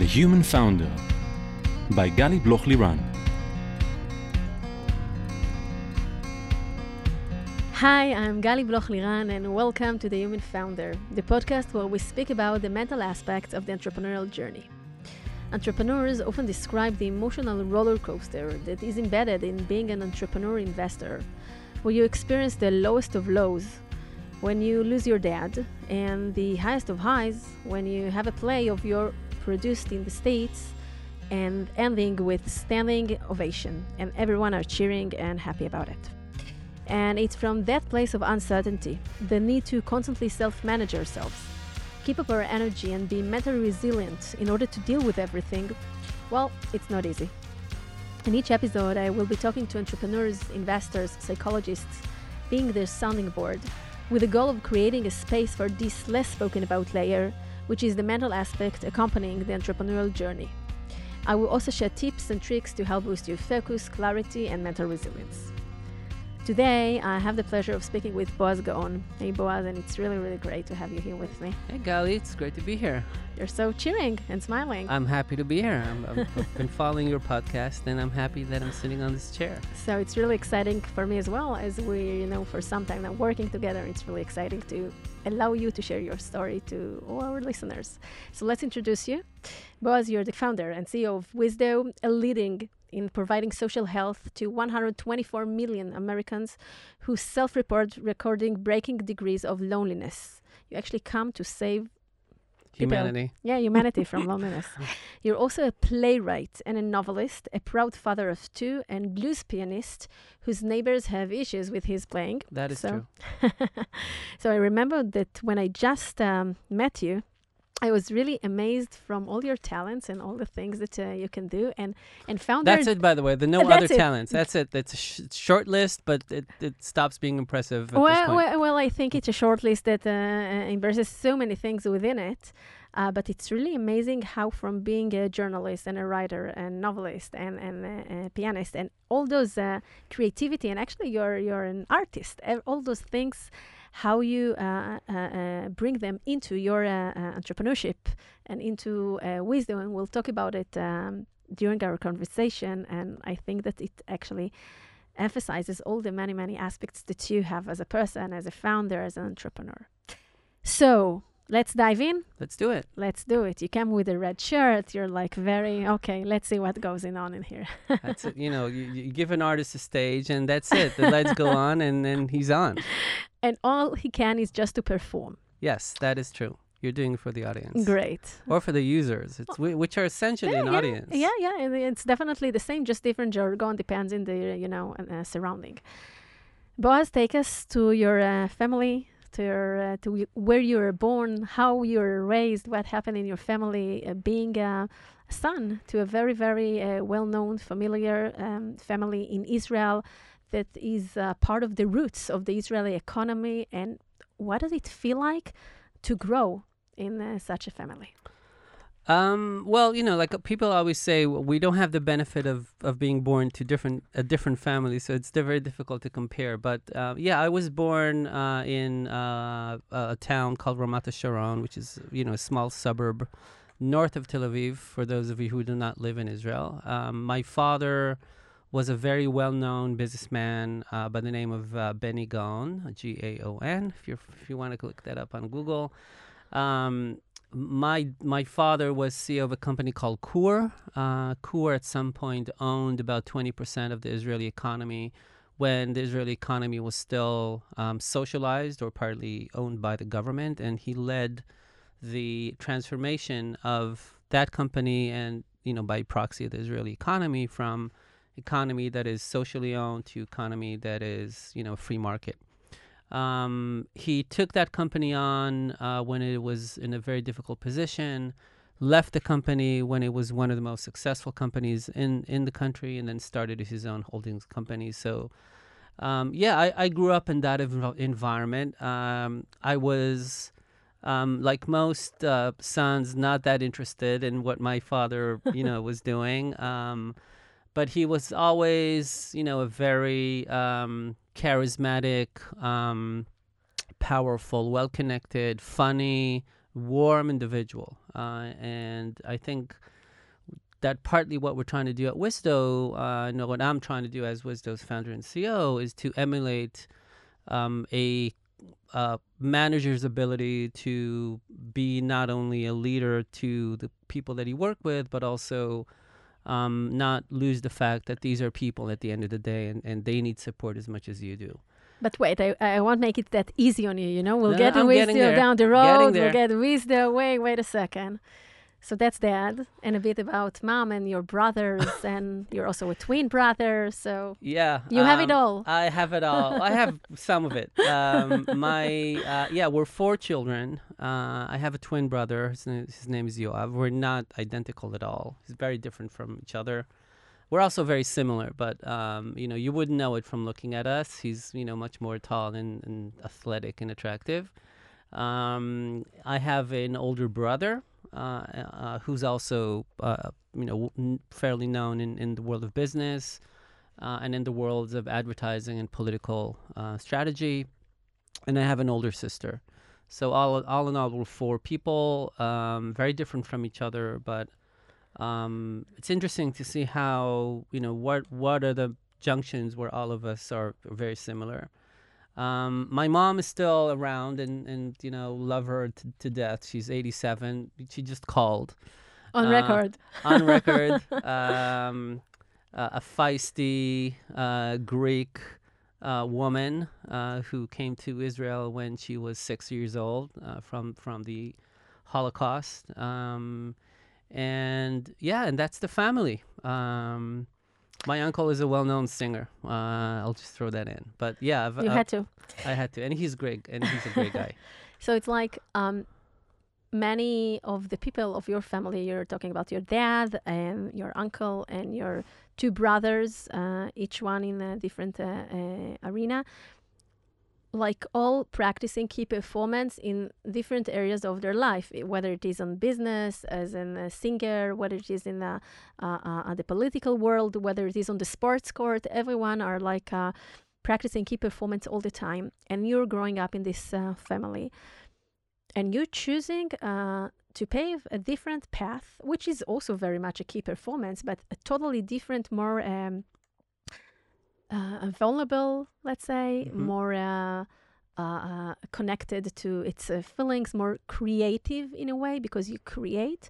The Human Founder by Gali Bloch Liran. Hi, I'm Gali Bloch Liran, and welcome to The Human Founder, the podcast where we speak about the mental aspects of the entrepreneurial journey. Entrepreneurs often describe the emotional roller coaster that is embedded in being an entrepreneur investor, where you experience the lowest of lows when you lose your dad, and the highest of highs when you have a play of your produced in the States and ending with standing ovation, and everyone are cheering and happy about it. And it's from that place of uncertainty, the need to constantly self manage ourselves, keep up our energy, and be mentally resilient in order to deal with everything. Well, it's not easy. In each episode, I will be talking to entrepreneurs, investors, psychologists, being their sounding board, with the goal of creating a space for this less spoken about layer, which is the mental aspect accompanying the entrepreneurial journey. I will also share tips and tricks to help boost your focus, clarity, and mental resilience. Today, I have the pleasure of speaking with Boaz Gaon. Hey, Boaz, and it's really, really great to have you here with me. Hey, Gali, it's great to be here. You're so cheering and smiling. I'm happy to be here. i have been following your podcast, and I'm happy that I'm sitting on this chair. So it's really exciting for me as well, as we, you know, for some time now working together. It's really exciting to allow you to share your story to all our listeners. So let's introduce you. Boaz, you're the founder and CEO of Wisdo, a leading in providing social health to 124 million Americans who self report recording breaking degrees of loneliness. You actually come to save humanity. People. Yeah, humanity from loneliness. You're also a playwright and a novelist, a proud father of two, and blues pianist whose neighbors have issues with his playing. That is so, true. so I remember that when I just um, met you, I was really amazed from all your talents and all the things that uh, you can do, and and found that's it. By the way, the no other it. talents. That's it. It's a sh- short list, but it, it stops being impressive. well, well, well, I think it's a short list that uh, uh, embraces so many things within it. Uh, but it's really amazing how, from being a journalist and a writer and novelist and, and a, a pianist and all those uh, creativity, and actually you're you're an artist, all those things how you uh, uh, uh, bring them into your entrepreneurship and into Wisdo. And we'll talk about it um, during our conversation. And I think that it actually emphasizes all the many, many aspects that you have as a person, as a founder, as an entrepreneur. So, let's dive in. Let's do it. Let's do it. You come with a red shirt. You're like very okay. Let's see what goes in on in here. that's it. You know, you, you, give an artist a stage, and that's it. The lights go on, and then he's on. And all he can is just to perform. Yes, that is true. You're doing it for the audience. Great. Or for the users, it's which are essentially yeah, an yeah, audience. Yeah, yeah, it's definitely the same, just different jargon depends in the you know uh, surrounding. Boaz, take us to your uh, family, to uh, to where you were born, how you were raised, what happened in your family, uh, being a son to a very, very uh, well-known, familiar um, family in Israel that is part of the roots of the Israeli economy. And what does it feel like to grow in uh, such a family? Um, well, you know, like uh, people always say, we don't have the benefit of, of being born to different a different family, so it's very difficult to compare. But uh, yeah, I was born uh, in uh, a town called Ramat Sharon, which is you know a small suburb north of Tel Aviv. For those of you who do not live in Israel, um, my father was a very well-known businessman uh, by the name of uh, Benny Gaon, G-A-O-N. If you if you want to look that up on Google. Um, my my father was CEO of a company called Koor. Uh, at some point owned about 20% of the Israeli economy when the Israeli economy was still um, socialized or partly owned by the government, and he led the transformation of that company and you know by proxy of the Israeli economy from economy that is socially owned to economy that is you know free market. Um, he took that company on uh, when it was in a very difficult position, left the company when it was one of the most successful companies in, in the country, and then started his own holdings company. So, um, yeah, I, I grew up in that environment. Um, I was. Um, like most uh, sons, not that interested in what my father, you know, was doing. But he was always, you know, a very um, charismatic, um, powerful, well connected, funny, warm individual, uh, and I think that partly what we're trying to do at Wisdo, uh, know, what I'm trying to do as Wisdo's founder and CEO is to emulate um, a uh, manager's ability to be not only a leader to the people that he worked with, but also um, not lose the fact that these are people at the end of the day and, and they need support as much as you do. But wait, I, I won't make it that easy on you, you know? We'll No, get to getting down the road. We'll get Wisdo. Wait, wait a second. So that's dad, and a bit about mom and your brothers, and you're also a twin brother. So Yeah, you have it um, all. I have it all. I have some of it. Um, my uh, yeah, we're four children. Uh, I have a twin brother. His name, his name is Yoav. We're not identical at all. He's very different from each other. We're also very similar, but um, you know, you wouldn't know it from looking at us. He's you know much more tall and, and athletic and attractive. Um, I have an older brother who's also uh, you know fairly known in, in the world of business uh, and in the worlds of advertising and political uh, strategy. And I have an older sister. So all all in all, we're four people, um, very different from each other. But um, it's interesting to see how you know what what are the junctions where all of us are very similar. Um, my mom is still around and, and you know love her to, to death. She's 87. She just called on uh, record. on record, um, uh, a feisty uh, Greek uh, woman uh, who came to Israel when she was six years old uh, from from the Holocaust, um, and yeah, and that's the family. Um, my uncle is a well-known singer. Uh, I'll just throw that in. But yeah, I've, You I've- had to. I had to, and he's great, and he's a great guy. So it's like um, many of the people of your family, you're talking about your dad and your uncle and your two brothers, uh, each one in a different uh, uh, arena, like all practicing key performance in different areas of their life, whether it is on business, as in a singer, whether it is in the, uh, uh, the political world, whether it is on the sports court. Everyone are like uh, practicing key performance all the time, and you're growing up in this uh, family, and you're choosing uh, to pave a different path, which is also very much a key performance, but a totally different, more um, uh, vulnerable, let's say, Mhm. more uh, uh, uh, connected to its uh, feelings, more creative in a way because you create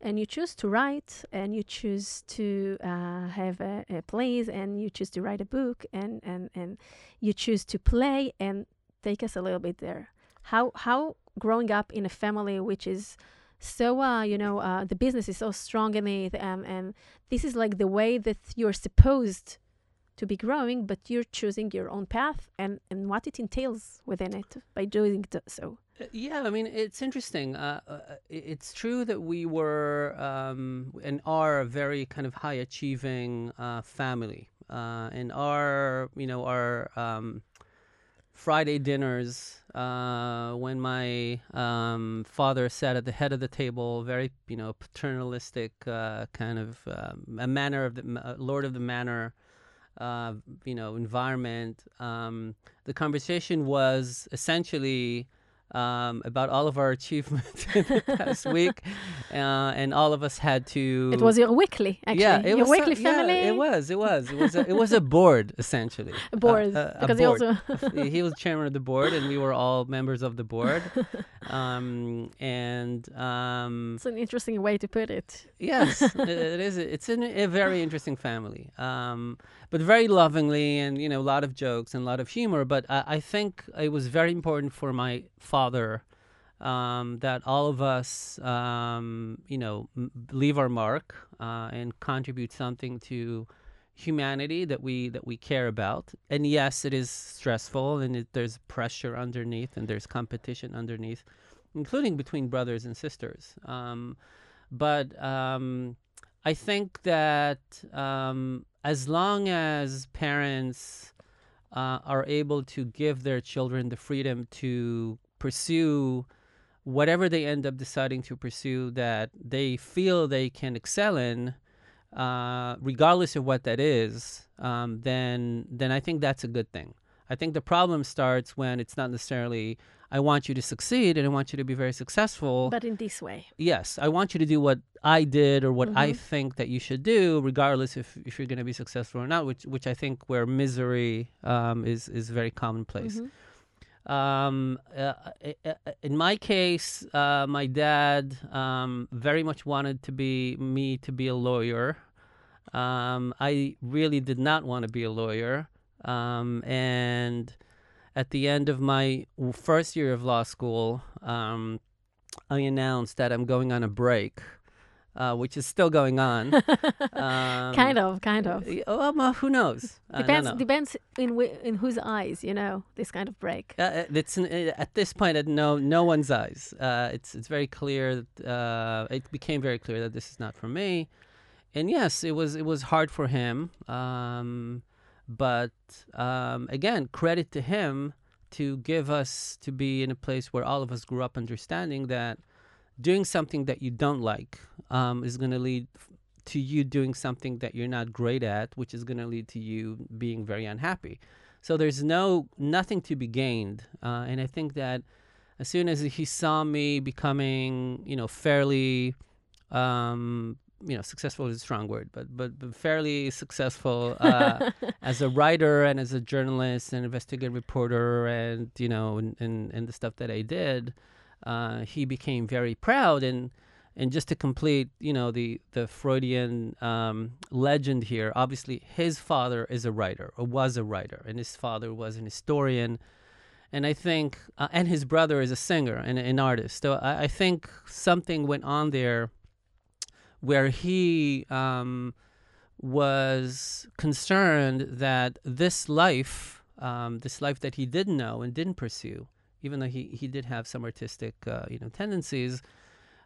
and you choose to write and you choose to uh, have a, a plays and you choose to write a book and, and, and you choose to play and take us a little bit there. How, how growing up in a family which is so, uh, you know, uh, the business is so strong in it um, and this is like the way that you're supposed to be growing, but you're choosing your own path and, and what it entails within it by doing so. Uh, Yeah, I mean, it's interesting. Uh, uh, it's true that we were um, and are a very kind of high achieving uh, family. Uh, and our, you know, our um, Friday dinners, uh, when my um, father sat at the head of the table, very, you know, paternalistic uh, kind of um, a manner of the uh, Lord of the Manor, uh, you know, environment. Um, the conversation was essentially um, about all of our achievements in the past week, uh, and all of us had to. It was your weekly, actually. yeah, it your was weekly yeah, family it was. It was. It was. A, it was a board essentially. a board. Uh, uh, a because he board. also he was chairman of the board, and we were all members of the board. Um, and um, it's an interesting way to put it. Yes, it it is. It's in a very interesting family, um, but very lovingly, and you know, a lot of jokes and a lot of humor. But I, I think it was very important for my father um, that all of us, um, you know, m- leave our mark uh, and contribute something to humanity that we that we care about. And yes, it is stressful, and it, there's pressure underneath, and there's competition underneath, including between brothers and sisters. Um, but um, I think that um, as long as parents uh, are able to give their children the freedom to pursue whatever they end up deciding to pursue that they feel they can excel in, uh, regardless of what that is, um, then then I think that's a good thing. I think the problem starts when it's not necessarily I want you to succeed and I want you to be very successful. But in this way. yes, I want you to do what I did or what I Mhm. think that you should do, regardless if, if you're going to be successful or not. Which which I think where misery um, is is very commonplace. Mhm. Um, uh, i- i- in my case, uh, my dad um, very much wanted to be me to be a lawyer. Um, I really did not want to be a lawyer. Um, and at the end of my first year of law school, um, I announced that I'm going on a break, uh, which is still going on. Um, kind of, kind of. Oh, well, who knows? Uh, no, Depends. no. Depends in in whose eyes, you know, this kind of break. Uh, uh, it's uh, at this point at no no one's eyes. Uh, it's it's very clear. That, uh, it became very clear that this is not for me, and yes, it was it was hard for him. Um, but um, again, credit to him to give us to be in a place where all of us grew up understanding that doing something that you don't like um, is going to lead to you doing something that you're not great at, which is going to lead to you being very unhappy. So there's no nothing to be gained, uh, and I think that as soon as he saw me becoming, you know, fairly, um, you know, successful is a strong word, but but, but fairly successful uh, as a writer and as a journalist and investigative reporter, and you know, and and, and the stuff that I did, uh, he became very proud and. And just to complete, you know, the the Freudian um, legend here. Obviously, his father is a writer or was a writer, and his father was an historian. And I think, uh, and his brother is a singer and an artist. So I, I think something went on there where he um, was concerned that this life, um, this life that he didn't know and didn't pursue, even though he, he did have some artistic, uh, you know, tendencies,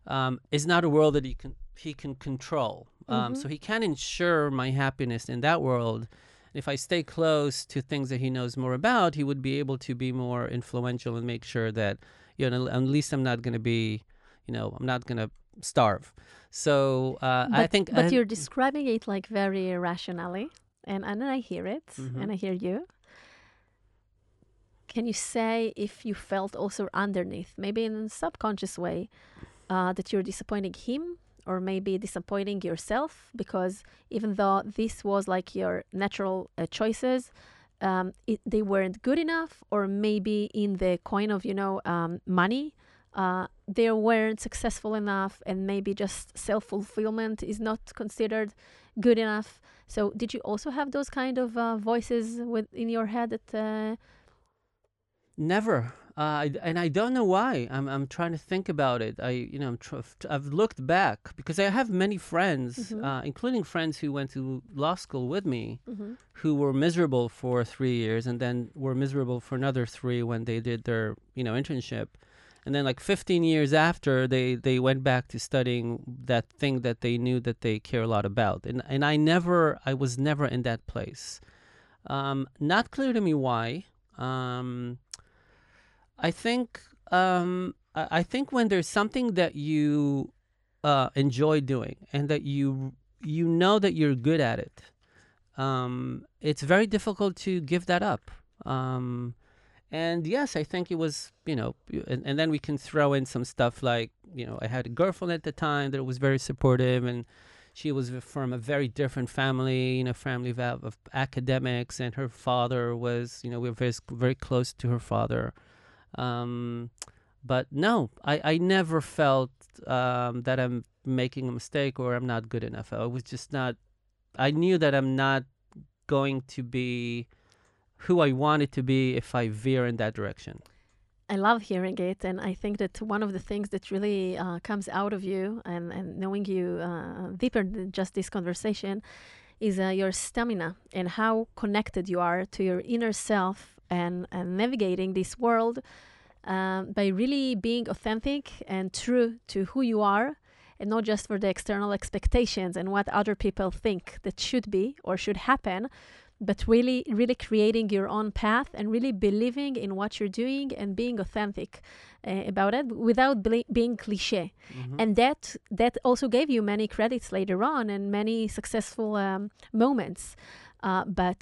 um, is not a world that he can he can control. Um, Mhm. So he can ensure my happiness in that world. If I stay close to things that he knows more about, he would be able to be more influential and make sure that you know at least I'm not going to be, you know, I'm not going to starve. So uh, I think, But I- you're describing it like very rationally, and and I hear it, Mhm. and I hear you. Can you say if you felt also underneath, maybe in a subconscious way, uh, that you're disappointing him, or maybe disappointing yourself? Because even though this was like your natural uh, choices, um, it, they weren't good enough, or maybe in the coin of you know um, money, uh, they weren't successful enough, and maybe just self fulfillment is not considered good enough. So, did you also have those kind of uh, voices with in your head that? Uh, Never. Uh, I, and I don't know why. I'm, I'm trying to think about it. I, you know, I'm tr- I've looked back because I have many friends, Mhm. uh, including friends who went to law school with me, mhm. who were miserable for three years and then were miserable for another three when they did their, you know, internship. And then like 15 years after, they, they went back to studying that thing that they knew that they care a lot about. And, and I never, I was never in that place. Um, not clear to me why. Um, I think um, I, I think when there's something that you uh, enjoy doing and that you you know that you're good at it, um, it's very difficult to give that up. Um, and yes, I think it was you know, and, and then we can throw in some stuff like you know I had a girlfriend at the time that was very supportive and. She was from a very different family, you know, family of, of academics, and her father was, you know, we were very, very close to her father. Um, but no, I, I never felt um, that I'm making a mistake or I'm not good enough. I was just not, I knew that I'm not going to be who I wanted to be if I veer in that direction. I love hearing it, and I think that one of the things that really uh, comes out of you and, and knowing you uh, deeper than just this conversation is uh, your stamina and how connected you are to your inner self and, and navigating this world um, by really being authentic and true to who you are and not just for the external expectations and what other people think that should be or should happen but really really creating your own path and really believing in what you're doing and being authentic uh, about it without being cliche Mhm. and that that also gave you many credits later on and many successful um, moments uh, but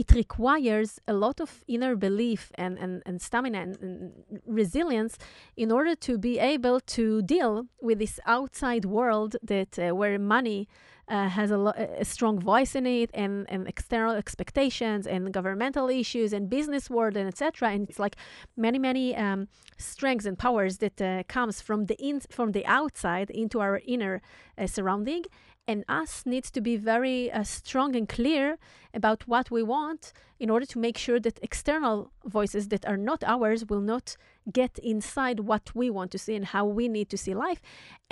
it requires a lot of inner belief and, and, and stamina and, and resilience in order to be able to deal with this outside world that uh, where money uh, has a, lo- a strong voice in it and, and external expectations and governmental issues and business world and etc and it's like many many um, strengths and powers that uh, comes from the in, from the outside into our inner uh, surrounding and us needs to be very uh, strong and clear about what we want in order to make sure that external voices that are not ours will not get inside what we want to see and how we need to see life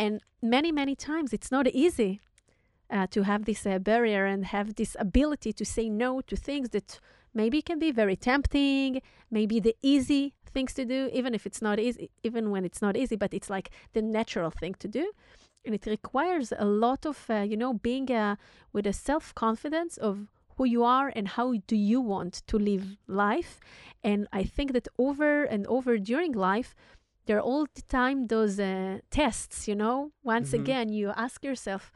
and many many times it's not easy uh, to have this uh, barrier and have this ability to say no to things that maybe can be very tempting, maybe the easy things to do, even if it's not easy, even when it's not easy, but it's like the natural thing to do. And it requires a lot of, uh, you know, being uh, with a self confidence of who you are and how do you want to live life. And I think that over and over during life, there are all the time those uh, tests, you know. Once Mhm. again, you ask yourself,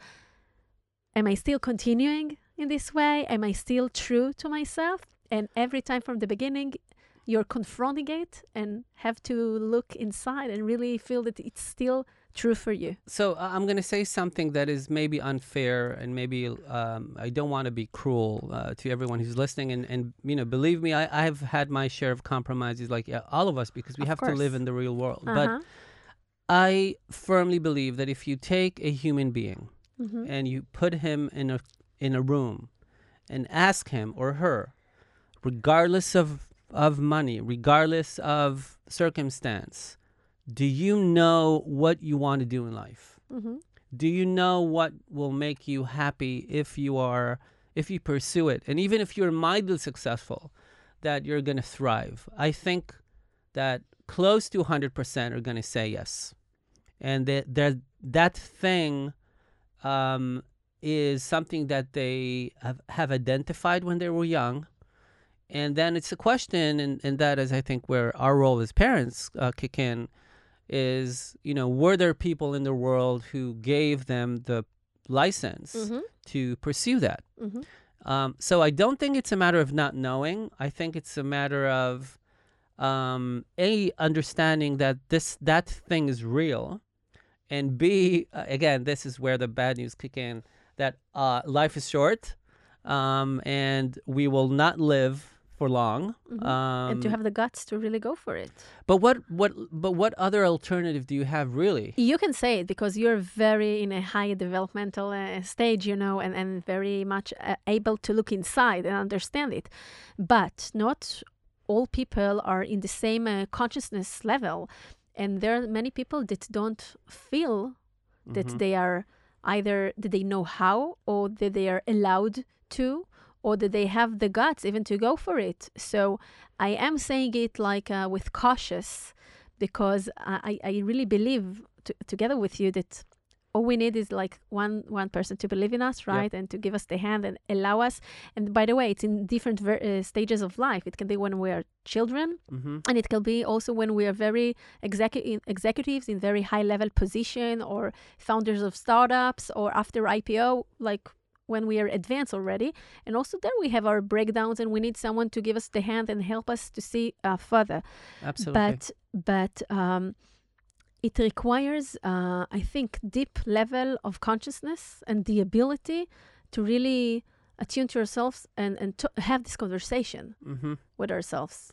am I still continuing in this way? Am I still true to myself? And every time from the beginning, you're confronting it and have to look inside and really feel that it's still true for you. So uh, I'm going to say something that is maybe unfair, and maybe um, I don't want to be cruel uh, to everyone who's listening. And, and you know, believe me, I, I've had my share of compromises, like yeah, all of us, because we Of have to live in the real world. Uh-huh. But I firmly believe that if you take a human being Mhm. and you put him in a in a room and ask him or her, regardless of of money, regardless of circumstance, do you know what you want to do in life? Mhm. Do you know what will make you happy if you are if you pursue it? And even if you're mildly successful, that you're going to thrive. I think that close to 100% are going to say yes. And that that that thing um, is something that they have, have identified when they were young. And then it's a question, and, and that is, I think, where our role as parents uh, kick in is, you know, were there people in the world who gave them the license Mhm. to pursue that? Mhm. Um, so I don't think it's a matter of not knowing. I think it's a matter of um, a understanding that this that thing is real, and b uh, again this is where the bad news kick in that uh, life is short, um, and we will not live for long. Mhm. Um, and to have the guts to really go for it. but what what but what other alternative do you have really? You can say it because you're very in a high developmental uh, stage, you know, and, and very much uh, able to look inside and understand it. But not all people are in the same uh, consciousness level. And there are many people that don't feel that Mhm. they are either that they know how or that they are allowed to or that they have the guts even to go for it. So i am saying it like uh, with cautious because I, I really believe to, together with you that all we need is like one one person to believe in us right and to give us the hand and allow us. And by the way it's in different ver- uh, stages of life. It can be when we are children Mm-hmm. and it can be also when we are very execu- executives in very high level position or founders of startups or after ipo like when we are advanced already and also there we have our breakdowns and we need someone to give us the hand and help us to see uh, further Absolutely. but but um, it requires uh, i think deep level of consciousness and the ability to really attune to ourselves and and to have this conversation mm-hmm. with ourselves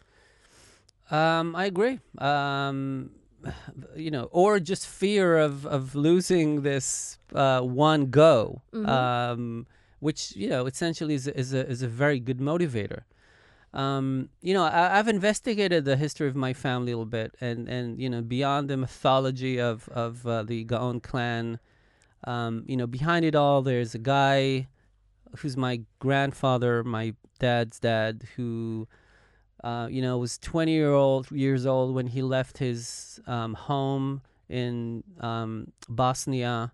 Um, I agree. Um, you know, or just fear of of losing this uh, one go, Mhm. um, which you know essentially is a, is a is a very good motivator. Um, you know, I, I've investigated the history of my family a little bit, and and you know, beyond the mythology of of uh, the Gaon clan, um, you know, behind it all, there's a guy who's my grandfather, my dad's dad, who uh, you know, was 20 year old years old when he left his um, home in um, Bosnia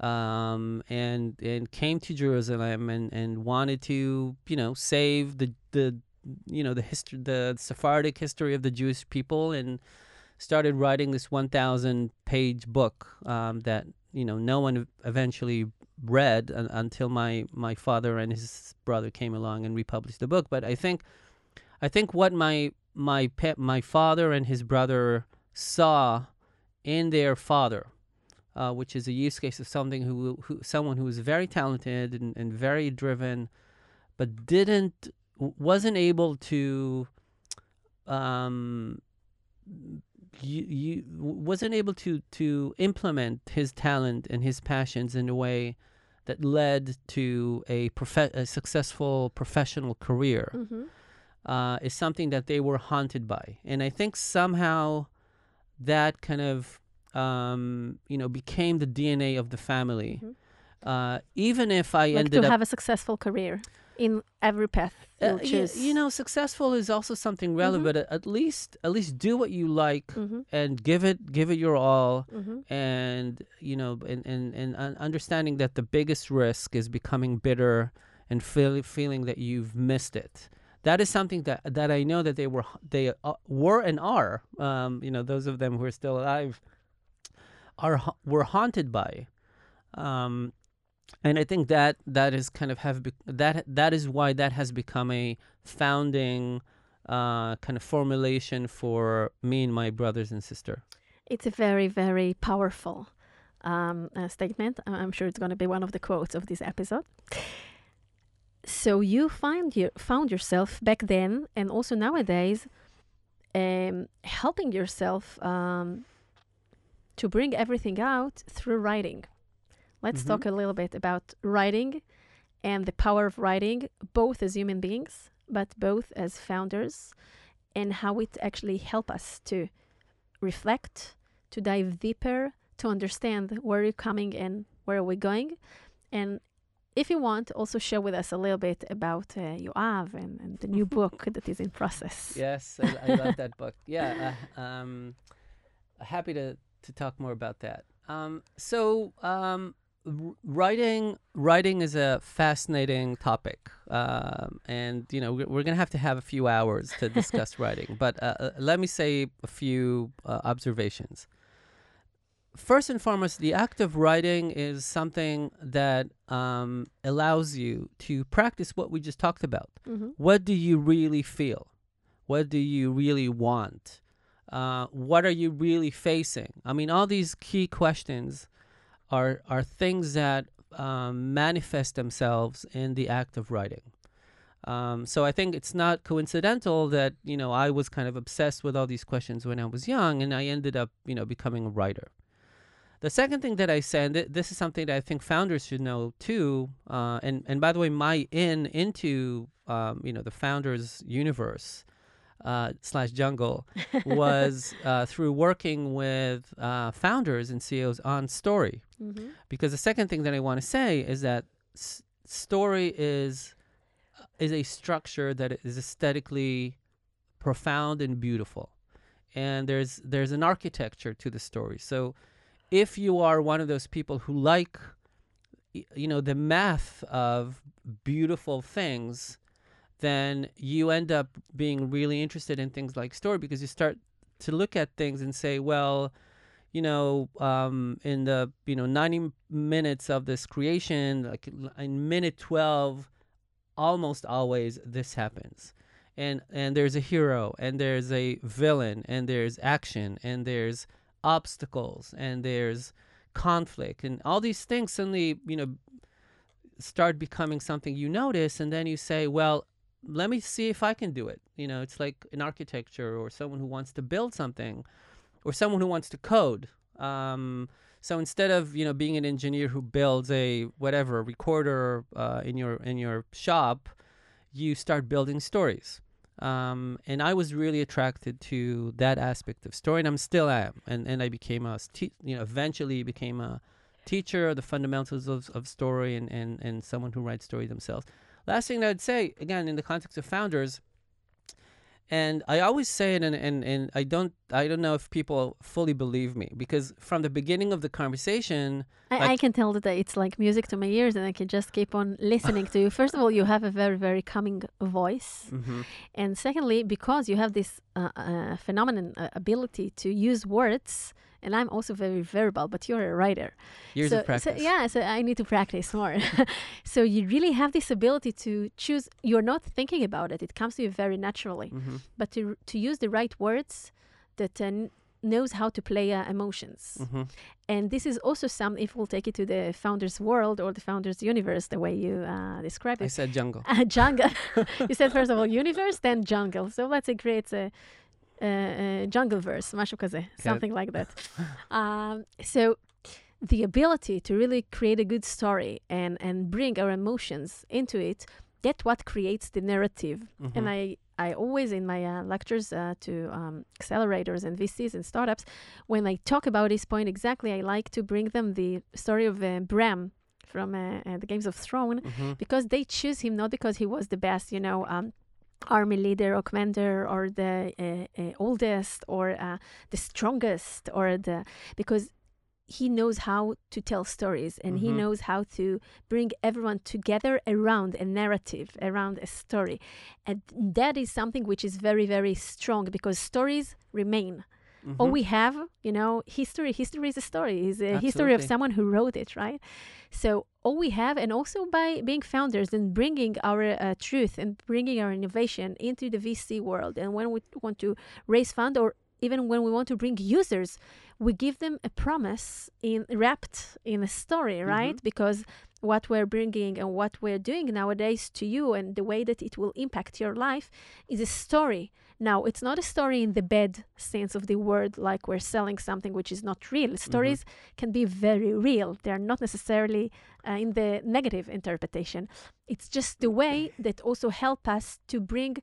um, and and came to Jerusalem and, and wanted to you know save the the you know the history the Sephardic history of the Jewish people and started writing this 1,000 page book um, that you know no one eventually read un- until my my father and his brother came along and republished the book. But I think I think what my my my father and his brother saw in their father, uh, which is a use case of something who, who someone who was very talented and, and very driven, but didn't wasn't able to um you, you wasn't able to to implement his talent and his passions in a way that led to a, prof- a successful professional career Mm-hmm. Uh, is something that they were haunted by, and I think somehow that kind of um, you know became the DNA of the family. Mhm. Uh, even if I Like ended to up have a successful career in every path uh, you'll y- choose. you know, successful is also something relevant. But at- at least, at least do what you like Mm-hmm. and give it, give it your all. Mm-hmm. And you know, and and and understanding that the biggest risk is becoming bitter and feel, feeling that you've missed it. That is something that that I know that they were they uh, were and are. Um, you know, those of them who are still alive are were haunted by. Um, and I think that that is kind of have be- that that is why that has become a founding uh, kind of formulation for me and my brothers and sister. It's a very, very powerful um, uh, statement. I'm sure it's going to be one of the quotes of this episode. So you find you found yourself back then, and also nowadays, um, helping yourself um, to bring everything out through writing. Let's Mhm. talk a little bit about writing and the power of writing, both as human beings, but both as founders, and how it actually help us to reflect, to dive deeper, to understand where you're coming and where are we going. And if you want, also share with us a little bit about uh, Yoav and, and the new book that is in process. Yes, I, I love that book. Yeah, uh, um, happy to to talk more about that. Um, so um, r- writing writing is a fascinating topic, um, and you know we're, we're gonna have to have a few hours to discuss writing. But uh, uh, let me say a few uh, observations. First and foremost, the act of writing is something that um, allows you to practice what we just talked about Mhm. what do you really feel? What do you really want? Uh, what are you really facing? I mean, all these key questions are are things that um, manifest themselves in the act of writing. Um, so I think it's not coincidental that you know I was kind of obsessed with all these questions when I was young, and I ended up you know becoming a writer. The second thing that I said, this is something that I think founders should know too, uh, and and by the way, my in into um, you know the founders universe uh, slash jungle was uh, through working with uh, founders and CEOs on story. Mhm. Because the second thing that I want to say is that s- story is is a structure that is aesthetically profound and beautiful, and there's there's an architecture to the story. So, if you are one of those people who like, you know, the math of beautiful things, then you end up being really interested in things like story because you start to look at things and say, well, you know, um, in the you know 90 minutes of this creation, like in minute 12, almost always this happens, and and there's a hero, and there's a villain, and there's action, and there's obstacles, and there's conflict, and all these things suddenly you know start becoming something you notice, and then you say, well, let me see if I can do it. You know, it's like an architecture or someone who wants to build something or someone who wants to code. Um, so instead of you know being an engineer who builds a whatever recorder uh, in your in your shop, you start building stories. Um, and I was really attracted to that aspect of story, and I'm still am. And and I became a te- you know eventually became a teacher, of the fundamentals of, of story, and, and and someone who writes story themselves. Last thing I'd say again in the context of founders and I always say it, and, and, and I don't I don't know if people fully believe me because from the beginning of the conversation, I, I can tell that it's like music to my ears, and I can just keep on listening to you. First of all, you have a very, very calming voice. And secondly, because you have this uh, uh, phenomenon uh, ability to use words and I'm also very verbal, but you're a writer. Years so, of practice. So, yeah, so I need to practice more. so you really have this ability to choose. You're not thinking about it; it comes to you very naturally. hmm But to to use the right words that uh, knows how to play uh, emotions. hmm And this is also some. If we'll take it to the founder's world or the founder's universe, the way you uh, describe it. I said jungle. jungle. you said first of all universe, then jungle. So create a, a, Jungleverse, משהו כזה, something like that. Um, so the ability to really create a good story and, and bring our emotions into it, that's what creates the narrative. Mm-hmm. And I, I always, in my uh, lectures uh, to um, accelerators and VCs and startups, when I talk about this point exactly, I like to bring them the story of uh, Bran from uh, uh, the Games of Thrones mm-hmm. because they choose him not because he was the best, you know. Um, army leader or commander or the uh, uh, oldest or uh, the strongest or the because he knows how to tell stories and he Mhm. knows how to bring everyone together around a narrative, around a story. And that is something which is very, very strong because stories remain. All Mhm. we have, you know, history. History is a story. Is a history of someone who wrote it, right? So all we have, and also by being founders and bringing our uh, truth and bringing our innovation into the VC world, and when we want to raise fund or even when we want to bring users, we give them a promise in wrapped in a story, right? Because what we're bringing and what we're doing nowadays to you and the way that it will impact your life is a story. Now, it's not a story in the bad sense of the word, like we're selling something which is not real. Stories can be very real. They are not necessarily uh, in the negative interpretation. It's just the way that also help us to bring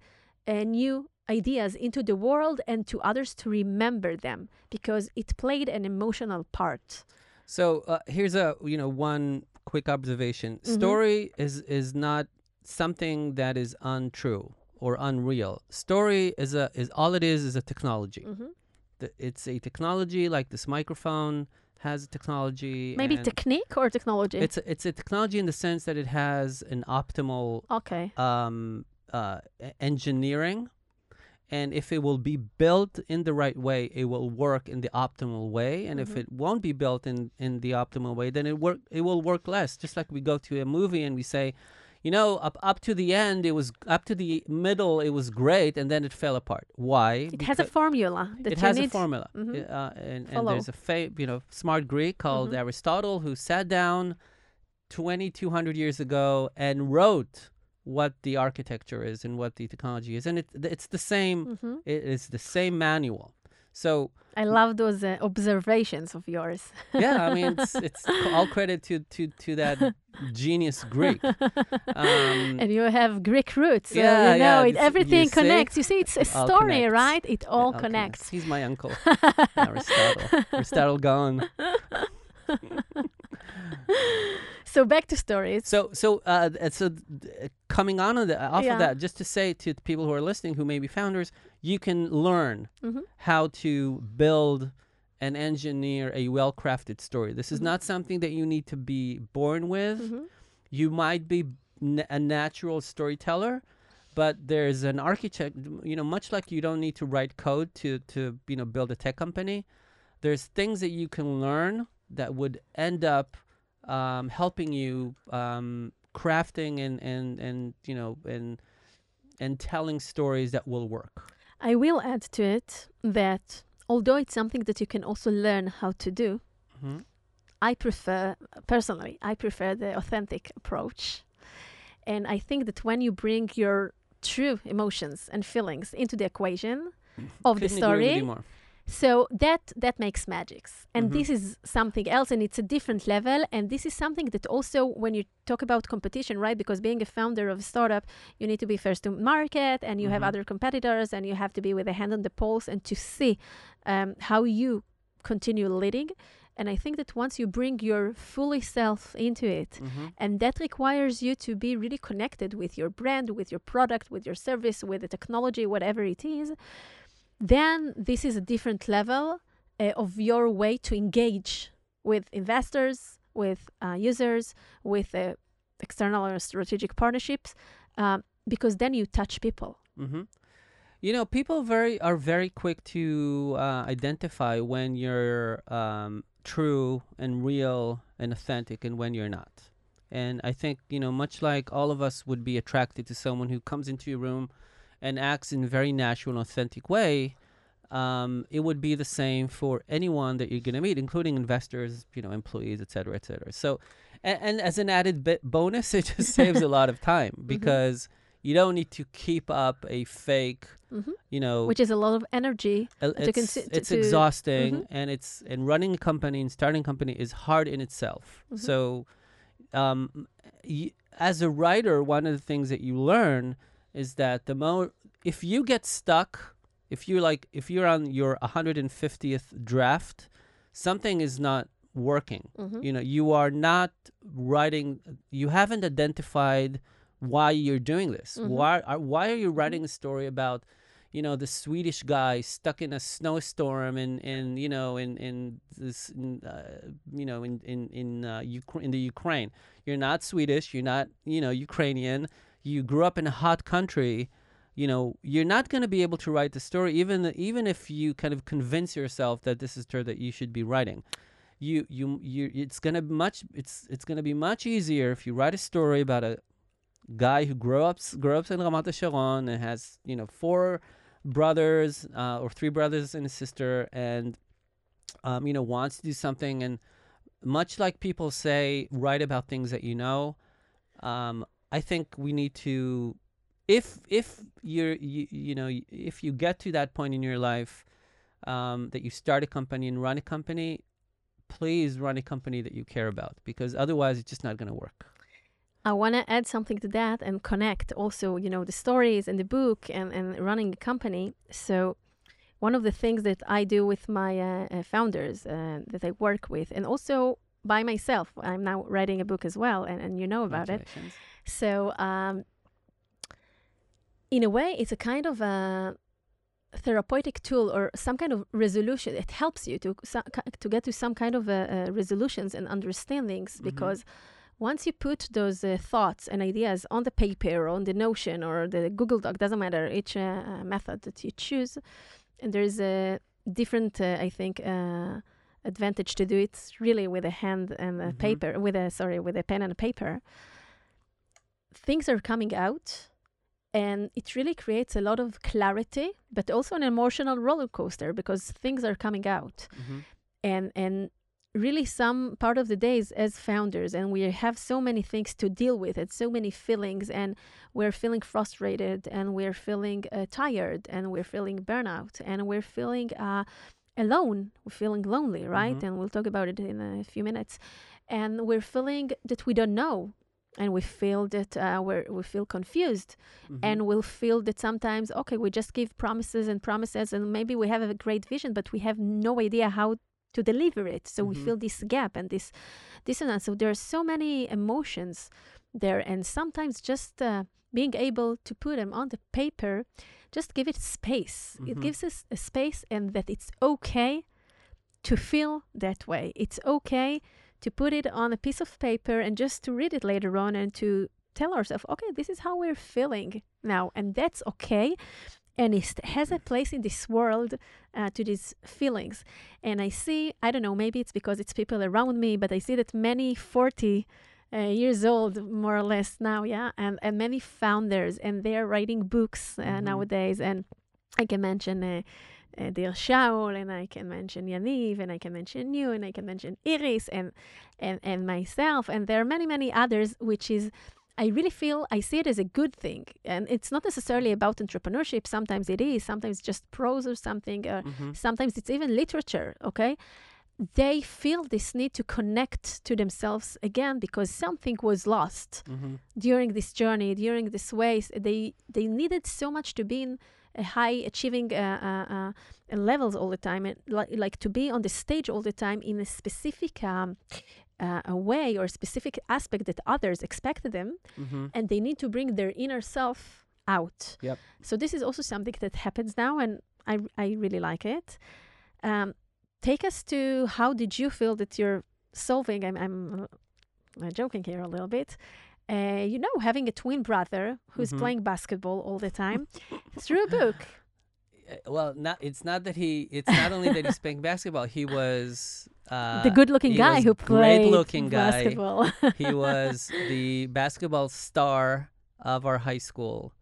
uh, new ideas into the world and to others to remember them because it played an emotional part. So uh, here's a you know one quick observation. Mhm. Story is is not something that is untrue or unreal. Story is a is all it is is a technology. Mhm. The- It's a technology like this microphone has a technology. Maybe technique or technology? It's a, it's a technology in the sense that it has an optimal okay. um, uh, engineering. And if it will be built in the right way, it will work in the optimal way. And if Mhm. it won't be built in, in the optimal way, then it work it will work less. Just like we go to a movie and we say, you know, up up to the end, it was up to the middle, it was great, and then it fell apart. Why? It has a formula that it has a formula, Mhm. uh, and, and there's a fa- you know smart Greek called Mhm. Aristotle who sat down 2,200 years ago and wrote what the architecture is and what the technology is, and it, it's the same. Mhm. It is the same manual. So I love those uh, observations of yours. yeah, I mean it's it's all credit to to to that genius Greek. Um, and you have Greek roots. so yeah, you know, yeah, it, you everything see? connects. You see, it's a story, connects. right? It it all all connects. He's my uncle, Aristotle. Aristotle Gaon. So back to stories. So, so, uh, so, uh, coming on of the, off Yeah. of that, just to say to the people who are listening, who may be founders, you can learn Mhm. how to build and engineer a well-crafted story. This is Mhm. not something that you need to be born with. Mhm. You might be n- a natural storyteller, but there's an architect. You know, much like you don't need to write code to to you know build a tech company. There's things that you can learn that would end up um, helping you um, crafting and and and you know and and telling stories that will work. I will add to it that although it's something that you can also learn how to do, Mhm. I prefer, personally, I prefer the authentic approach. And I think that when you bring your true emotions and feelings into the equation of the Couldn't with story. So that that makes magics and Mhm. this is something else and it's a different level and this is something that also when you talk about competition right because being a founder of a startup you need to be first to market and you have Mhm. other competitors and you have to be with a hand on the pulse and to see um, how you continue leading and i think that once you bring your fully self into it Mhm. and that requires you to be really connected with your brand, with your product, with your service, with the technology, whatever it is. Then this is a different level uh, of your way to engage with investors, with uh, users, with uh, external or strategic partnerships, um, because then you touch people. hmm You know, people very are very quick to uh, identify when you're um, true and real and authentic, and when you're not. And I think you know, much like all of us would be attracted to someone who comes into your room and acts in a very natural and authentic way. Um, it would be the same for anyone that you're going to meet, including investors, you know, employees, et cetera, et cetera. So, and, and as an added bit bonus, it just saves a lot of time because you don't need to keep up a fake, hmm you know, Which is a lot of energy. uh, to it's, consi- to- it's to- exhausting Mhm. and it's and running a company and starting a company is hard in itself Mhm. so um, y- as a writer one of the things that you learn is that the more if you get stuck if you like if you're on your 150th draft something is not working. Hmm you know you are not writing you haven't identified why you're doing this. Mhm. why are, why are you writing a story about you know the swedish guy stuck in a snowstorm in in you know in in this in, uh, you know in in in uh, Ukra- in the ukraine? You're not swedish you're not you know ukrainian you grew up in a hot country you know you're not going to be able to write the story even even if you kind of convince yourself that this is true that you should be writing. You you you it's gonna be much it's it's gonna be much easier if you write a story about a guy who grew up grew up in Ramat Sharon and has you know four brothers uh, or three brothers and a sister and um, you know wants to do something. And much like people say write about things that you know um, I think we need to if if you're you, you know if you get to that point in your life um, that you start a company and run a company please run a company that you care about because otherwise it's just not going to work I want to add something to that and connect also, you know, the stories and the book and, and running a company. So, one of the things that I do with my uh, uh, founders uh, that I work with, and also by myself, I'm now writing a book as well, and, and you know about it. So, um, in a way, it's a kind of a therapeutic tool or some kind of resolution. It helps you to to get to some kind of uh, uh, resolutions and understandings Mhm. because once you put those uh, thoughts and ideas on the paper or on the Notion or the Google Doc, doesn't matter each uh, uh, method that you choose, and there's a different, uh, I think. Uh, advantage to do it really with a hand and a Mhm. paper with a sorry with a pen and a paper things are coming out and it really creates a lot of clarity but also an emotional roller coaster because things are coming out Mhm. and and really some part of the days as founders and we have so many things to deal with and so many feelings and we're feeling frustrated and we're feeling uh, tired and we're feeling burnout and we're feeling uh, alone we're feeling lonely right Mhm. and we'll talk about it in a few minutes and we're feeling that we don't know and we feel that uh, we're, we feel confused Mhm. and we'll feel that sometimes okay we just give promises and promises and maybe we have a great vision but we have no idea how to deliver it so we Mhm. feel this gap and this dissonance so there are so many emotions there and sometimes just uh, being able to put them on the paper just give it space it Mhm. gives us a space and that it's okay to feel that way it's okay to put it on a piece of paper and just to read it later on and to tell ourselves, okay, this is how we're feeling now, and that's okay. And it has a place in this world uh, to these feelings. And I see, I don't know, maybe it's because it's people around me, but I see that many 40 uh, years old, more or less now, yeah, and, and many founders, and they're writing books uh, Mhm. nowadays. And I can mention uh, Dear Shaul, and I can mention Yaniv, and I can mention you, and I can mention Iris, and and and myself, and there are many many others, which is. I really feel I see it as a good thing, and it's not necessarily about entrepreneurship. Sometimes it is, sometimes just prose or something. Uh, Mhm. sometimes it's even literature. Okay, they feel this need to connect to themselves again because something was lost Mhm. during this journey, during this way. They they needed so much to be in high achieving uh, uh, uh, levels all the time, and like, like to be on the stage all the time in a specific um, uh, a way or specific aspect that others expected them, Mhm. and they need to bring their inner self out. Yep. So this is also something that happens now, and I I really like it. Um, take us to how did you feel that you're solving? I'm I'm uh, joking here a little bit. Uh, you know, having a twin brother who's Mhm. playing basketball all the time through a book. uh, well, not it's not that he. It's not only that he's playing basketball. He was uh, the good-looking guy who played great-looking guy. basketball. he was the basketball star of our high school.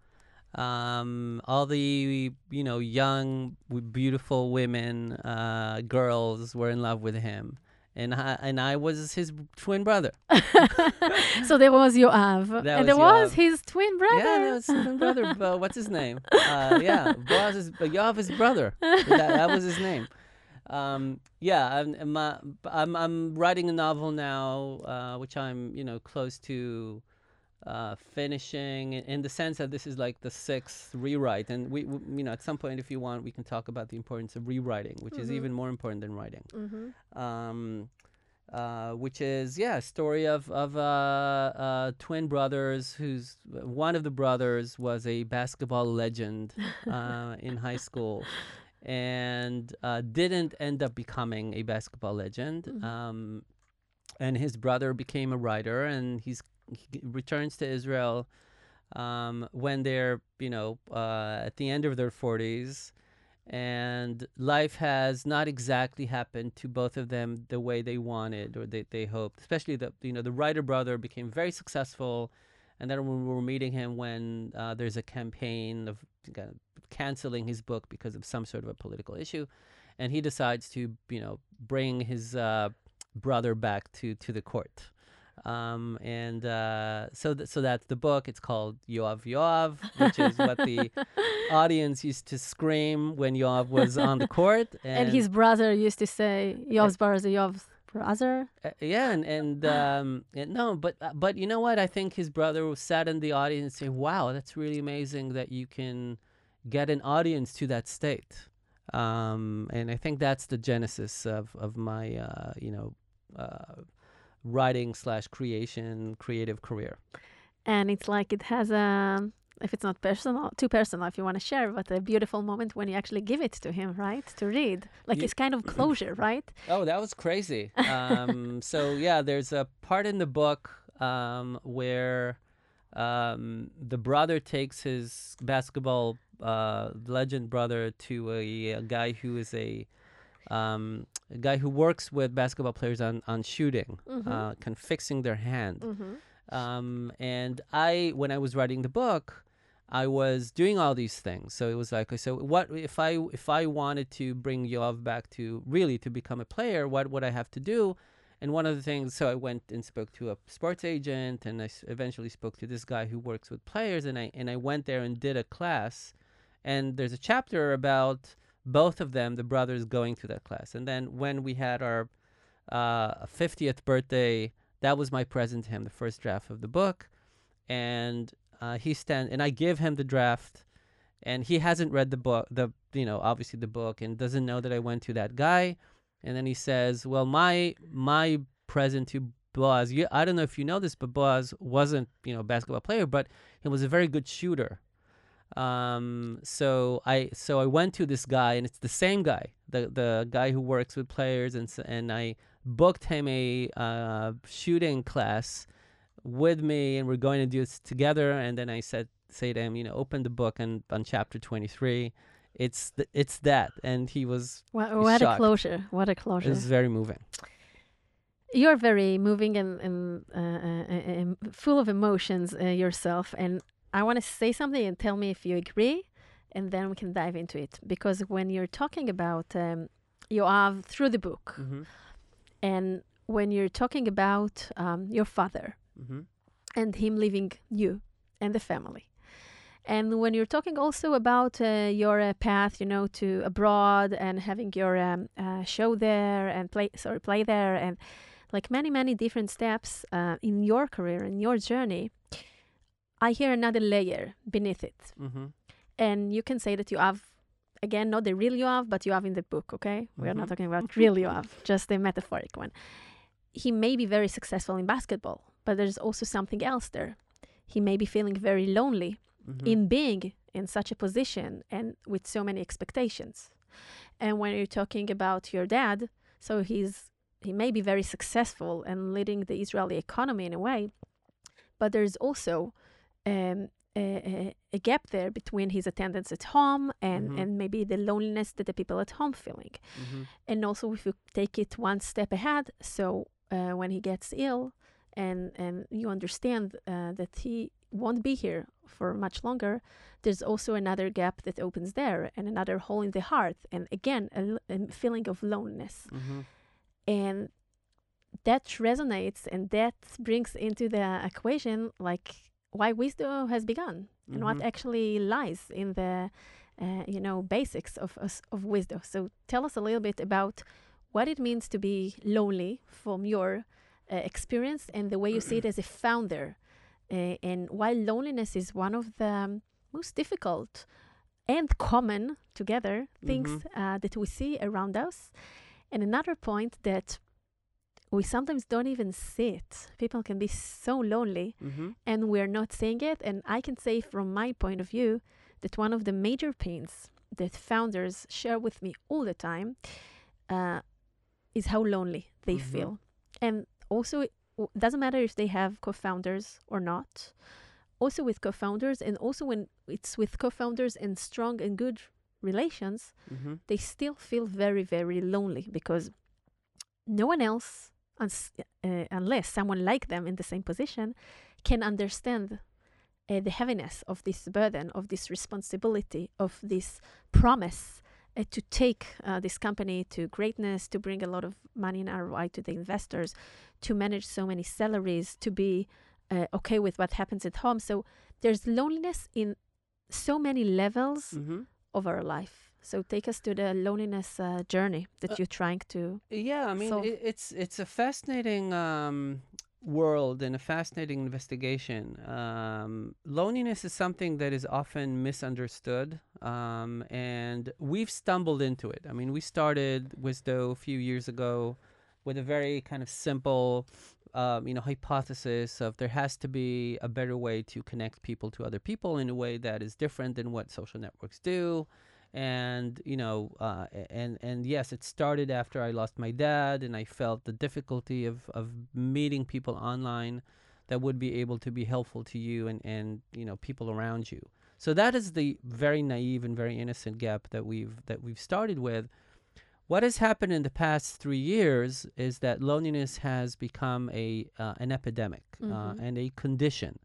Um, all the you know young, beautiful women, uh, girls were in love with him, and I, and I was his twin brother. so there was Yoav, That and was there was Yoav. his twin brother. Yeah, that was his twin brother. Uh, what's his name? Uh, yeah, Boaz is Yoav's brother. That, that was his name. Um, yeah, I'm, I'm, uh, I'm I'm writing a novel now, uh, which I'm you know close to uh, finishing in, the sense that this is like the sixth rewrite, and we, we you know at some point if you want we can talk about the importance of rewriting, which is Mhm. even more important than writing hmm um, uh, which is yeah, a story of of uh, uh, twin brothers who's one of the brothers was a basketball legend uh, in high school, and uh, didn't end up becoming a basketball legend. Mhm. Um, and his brother became a writer, and he's returns to Israel um, when they're you know uh, at the end of their forties and life has not exactly happened to both of them the way they wanted or they, they hoped especially the you know the writer brother became very successful and then we were meeting him when uh, there's a campaign of canceling his book because of some sort of a political issue and he decides to you know bring his uh, brother back to to the court um, and uh, so th- so that's the book it's called Yoav Yoav which is what the audience used to scream when Yoav was on the court, and, And his brother used to say, Yov's brother, Yov's brother. uh, yeah, and and, um, and no, but uh, but you know what? I think his brother sat in the audience and said, "Wow, that's really amazing that you can get an audience to that state." Um, and I think that's the genesis of of my uh, you know uh, writing slash creation creative career. And it's like it has a, if it's not personal, too personal if you want to share, but a beautiful moment when you actually give it to him, right? To read. Like Ye- it's kind of closure, right? Oh, that was crazy. Um, so yeah, there's a part in the book um, where um, the brother takes his basketball uh, legend brother to a, a guy who is a, um, a guy who works with basketball players on on shooting, Mhm. uh, kind of fixing their hand. hmm Um, and I, when I was writing the book, I was doing all these things. So it was like, so what if I if I wanted to bring Yoav back to really to become a player? What would I have to do? And one of the things, so I went and spoke to a sports agent, and I eventually spoke to this guy who works with players, and I and I went there and did a class, and there's a chapter about both of them, the brothers, going to that class. And then when we had our uh, 50th birthday, that was my present to him, the first draft of the book, and uh, he stand and I give him the draft, and he hasn't read the book, the you know obviously the book, and doesn't know that I went to that guy, and then he says, "Well, my my present to Boaz, you, I don't know if you know this, but Boaz wasn't you know a basketball player, but he was a very good shooter." Um, so I so I went to this guy, and it's the same guy, the the guy who works with players, and and I booked him a uh, shooting class with me, and we're going to do this together. And then I said, say to him, you know, open the book and on chapter twenty three, it's th- it's that, and he was What, what a closure. What a it closure. was very moving. You're very moving and, and uh, uh, uh, um, full of emotions uh, yourself. And I want to say something and tell me if you agree, and then we can dive into it. Because when you're talking about um, Yoav through the book, Mm-hmm. and when you're talking about um, your father Mm-hmm. and him leaving you and the family, and when you're talking also about uh, your uh, path, you know, to abroad and having your um, uh, show there and play, sorry, play there, and like many, many different steps uh, in your career and your journey, I hear another layer beneath it. Mm-hmm. And you can say that you have, again, not the real you have, but you have in the book, okay? We are not Mhm. talking about real you have, just the metaphoric one. He may be very successful in basketball, but there's also something else there. He may be feeling very lonely Mm-hmm. in being in such a position and with so many expectations. And when you're talking about your dad, so he's he may be very successful and leading the Israeli economy in a way, but there's also um, a, a, a gap there between his attendance at home and, Mhm. and maybe the loneliness that the people at home feeling. Mhm. And also, if you take it one step ahead, so uh, when he gets ill and, and you understand uh, that he won't be here for much longer, there's also another gap that opens there and another hole in the heart. And again, a feeling of loneliness. Mhm. And that resonates and that brings into the equation like why Wisdo has begun and what Mhm. actually lies in the uh, you know basics of, of of Wisdo so tell us a little bit about what it means to be lonely from your uh, experience and the way you see it as a founder uh, and why loneliness is one of the most difficult and common together things Mhm. uh, that we see around us and another point that we sometimes don't even see it people can be so lonely Mhm. and we're not seeing it. And I can say from my point of view that one of the major pains that founders share with me all the time uh, is how lonely they Mhm. feel. And also, it doesn't matter if they have co founders or not. Also, with co founders, and also when it's with co founders and strong and good relations, Mhm. they still feel very, very lonely because no one else, uns- uh, unless someone like them in the same position, can understand uh, the heaviness of this burden, of this responsibility, of this promise uh, to take uh, this company to greatness, to bring a lot of money and ROI to the investors, to manage so many salaries, to be uh, okay with what happens at home. So there's loneliness in so many levels Mhm. of our life. So take us to the loneliness uh, journey that Uh, you're trying to. Yeah, I mean, it, it's it's a fascinating um, world and a fascinating investigation. Um, loneliness is something that is often misunderstood, um, and we've stumbled into it. I mean, we started Wisdo a few years ago with a very kind of simple, um, you know, hypothesis of there has to be a better way to connect people to other people in a way that is different than what social networks do and you know uh, and and yes it started after i lost my dad and i felt the difficulty of of meeting people online that would be able to be helpful to you and and you know people around you so that is the very naive and very innocent gap that we've that we've started with what has happened in the past three years is that loneliness has become a uh, an epidemic uh, Mhm. and a condition.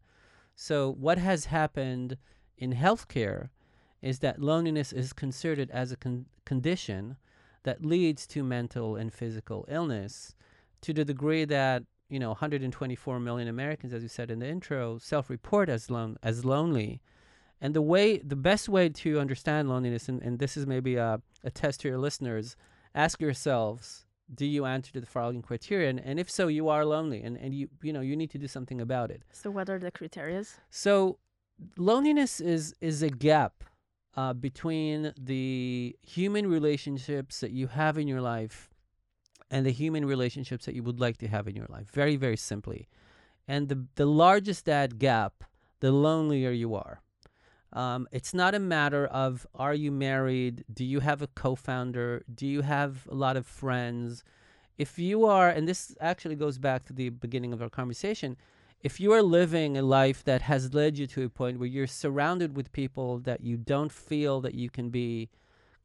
So what has happened in healthcare is that loneliness is considered as a con- condition that leads to mental and physical illness to the degree that you know 124 million Americans, as you said in the intro, self-report as lone as lonely. And the way, the best way to understand loneliness, and, and this is maybe a, a test to your listeners, ask yourselves, do you answer to the following criteria? And, and if so, you are lonely and, and you, you know, you need to do something about it. So, what are the criteria? So loneliness is, is a gap uh, between the human relationships that you have in your life and the human relationships that you would like to have in your life. Very, very simply. And the, the largest that gap, the lonelier you are. Um, it's not a matter of are you married? Do you have a co founder? Do you have a lot of friends? If you are, and this actually goes back to the beginning of our conversation, if you are living a life that has led you to a point where you're surrounded with people that you don't feel that you can be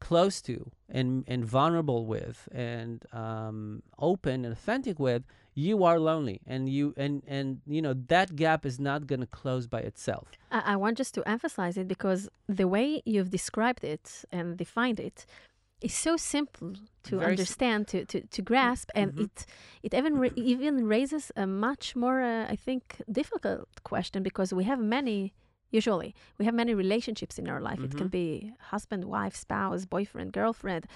close to and, and vulnerable with and um, open and authentic with, you are lonely and you and and you know that gap is not going to close by itself. I, I want just to emphasize it because the way you've described it and defined it is so simple to Very understand, to, to, to grasp, and Mhm. it it even even raises a much more, uh, I think, difficult question because we have many. Usually, we have many relationships in our life. It can Mhm. be husband, wife, spouse, boyfriend, girlfriend,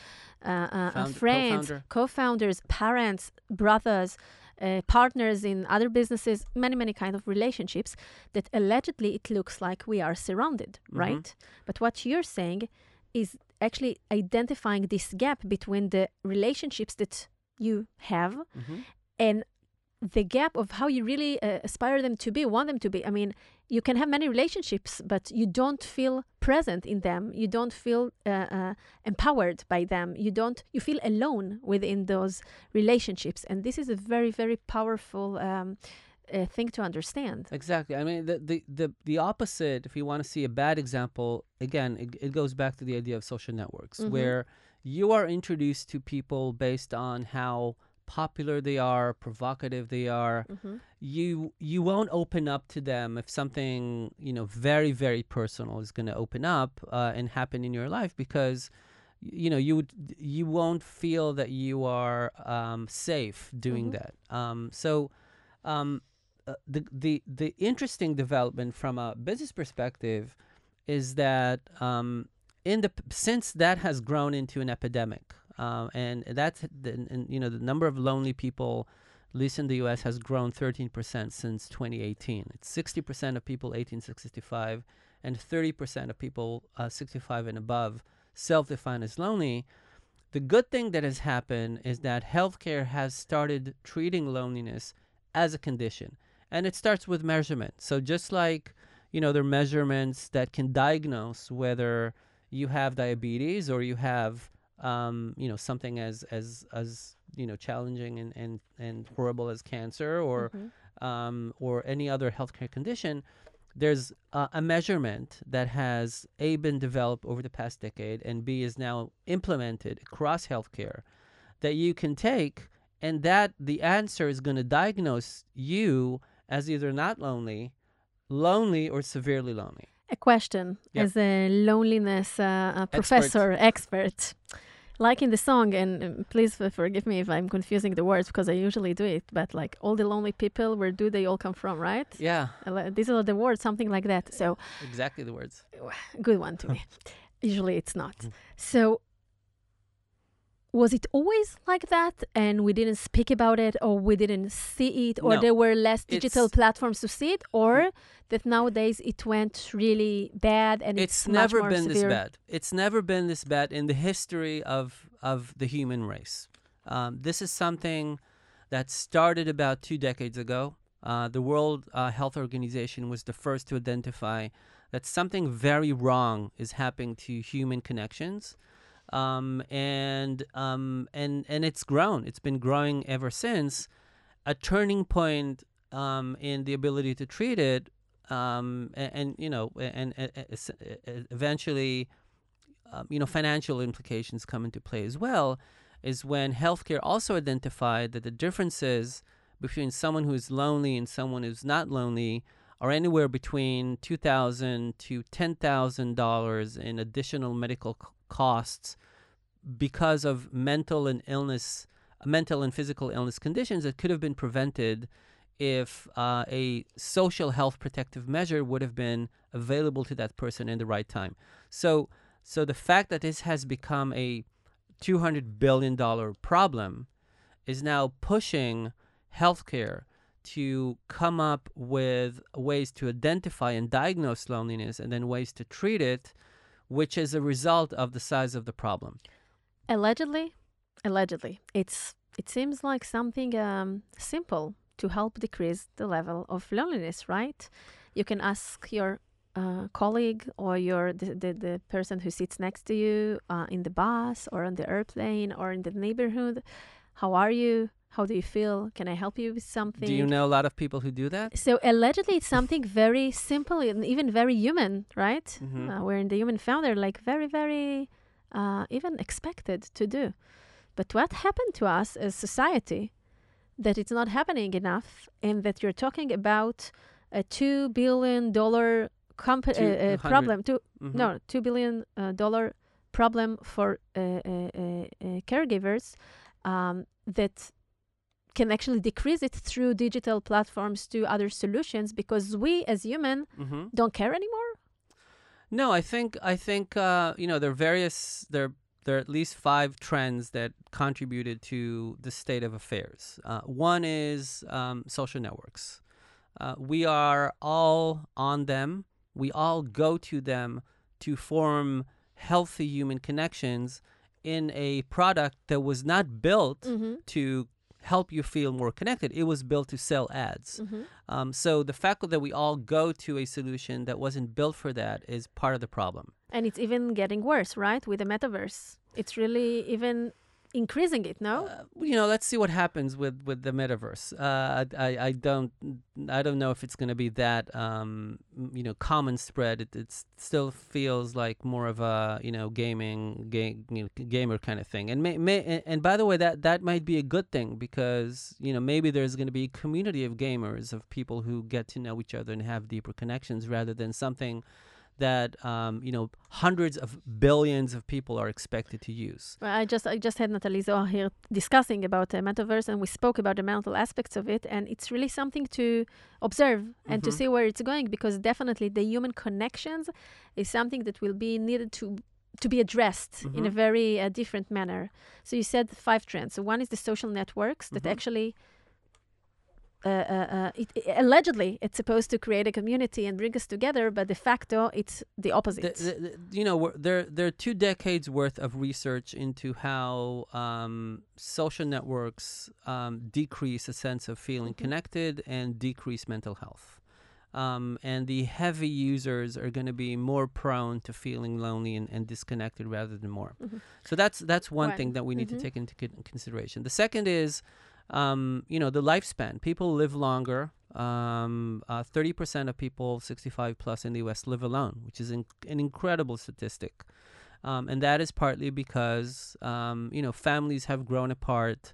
uh, uh, uh, Found- friends, co-founder. co-founders, parents, brothers, uh, partners in other businesses. Many, many kind of relationships that allegedly it looks like we are surrounded, Mhm. right? But what you're saying is actually identifying this gap between the relationships that you have Mhm. and the gap of how you really uh, aspire them to be, want them to be. I mean, you can have many relationships, but you don't feel present in them. You don't feel uh, uh, empowered by them. You don't. You feel alone within those relationships, and this is a very, very powerful um, uh, thing to understand. Exactly. I mean, the, the, the, the opposite, if you want to see a bad example, again, it, it goes back to the idea of social networks, Mhm. where you are introduced to people based on how popular they are, provocative they are. Mhm. You you won't open up to them if something you know very very personal is going to open up uh, and happen in your life because you know you would you won't feel that you are um, safe doing Mhm. that. Um, so um, uh, the the the interesting development from a business perspective is that um, in the since that has grown into an epidemic, uh, and that's the, and, you know the number of lonely people, at least in the U.S., has grown 13% since 2018. It's 60% of people 18 to 65, and 30% of people uh, 65 and above self-define as lonely. The good thing that has happened is that healthcare has started treating loneliness as a condition, and it starts with measurement. So just like you know, there are measurements that can diagnose whether you have diabetes or you have, um, you know, something as as as you know challenging and and, and horrible as cancer or Mhm. um, or any other healthcare condition. There's uh, a measurement that has a been developed over the past decade and b is now implemented across healthcare that you can take and that the answer is going to diagnose you as either not lonely lonely or severely lonely. A question Yep. as a loneliness uh, uh, professor, expert. Like in the song, and um, please forgive me if I'm confusing the words because I usually do it, but like all the lonely people, where do they all come from, right? Yeah, These are the words, something like that. So, exactly the words. good one to me. Usually it's not. Mm. So, was it always like that and we didn't speak about it or we didn't see it or No. there were less digital platforms to see it or that nowadays it went really bad and it's, It's never been severe? this bad. It's never been this bad in the history of of the human race. Um, this is something that started about two decades ago. Uh, the World uh, Health Organization was the first to identify that something very wrong is happening to human connections, um, and um, and and it's grown. It's been growing ever since. A turning point um, in the ability to treat it um, and, and you know, and, and, and eventually, um, you know, financial implications come into play as well, is when healthcare also identified that the differences between someone who is lonely and someone who's not lonely are anywhere between two thousand to ten thousand dollars in additional medical costs because of mental and illness, mental and physical illness conditions that could have been prevented if uh, a social health protective measure would have been available to that person in the right time. So, so the fact that this has become a two hundred billion dollar problem is now pushing healthcare to come up with ways to identify and diagnose loneliness and then ways to treat it, which is a result of the size of the problem. allegedly allegedly it's it seems like something um, simple to help decrease the level of loneliness right you can ask your uh, colleague or your the, the, the person who sits next to you uh, in the bus or on the airplane or in the neighborhood how are you how do you feel can i help you with something Do you know a lot of people who do that? so allegedly it's something very simple and even very human right Mhm. uh, we're in the human founder like very very uh, even expected to do but what happened to us as society that it's not happening enough and that you're talking about a two billion dollar comp- Two uh, uh, problem two Mhm. no two billion uh, dollar problem for uh, uh, uh, uh, caregivers um, that can actually decrease it through digital platforms to other solutions because we as human Mhm. don't care anymore No, I think I think uh, you know there are various there there are at least five trends that contributed to the state of affairs. Uh, one is um, social networks. Uh, we are all on them. We all go to them to form healthy human connections in a product that was not built mm-hmm. to help you feel more connected. It was built to sell ads. Mm-hmm. Um, so the fact that we all go to a solution that wasn't built for that is part of the problem. And it's even getting worse, right? With the metaverse. It's really even increasing it. No. Uh, you know, let's see what happens with with the metaverse. Uh, I I don't I don't know if it's going to be that um, you know common spread. It it still feels like more of a you know gaming game you know, gamer kind of thing. And may, may and- by the way, that that might be a good thing because you know maybe there's going to be a community of gamers of people who get to know each other and have deeper connections rather than something that um, you know hundreds of billions of people are expected to use. Well, I just I just had Natalie Zohar here discussing about the metaverse, and we spoke about the mental aspects of it, and it's really something to observe and to Mhm. see where it's going, because definitely the human connections is something that will be needed to to be addressed in a Mhm. very uh, different manner. So you said five trends. So one is the social networks that Mhm. actually. Uh, uh, uh, it, it- allegedly, it's supposed to create a community and bring us together, but de facto, it's the opposite. The- the- the- you know, there there are two decades worth of research into how um, social networks um, decrease a sense of feeling Mhm. connected and decrease mental health. Um, and the heavy users are going to be more prone to feeling lonely and, and disconnected rather than more. Mhm. So that's that's one One. thing that we need Mhm. to take into consideration. The second is, um, you know, the lifespan. People live longer. Um, uh, 30% of people 65 plus in the U.S. live alone, which is in- an incredible statistic. Um, and that is partly because, um, you know, families have grown apart.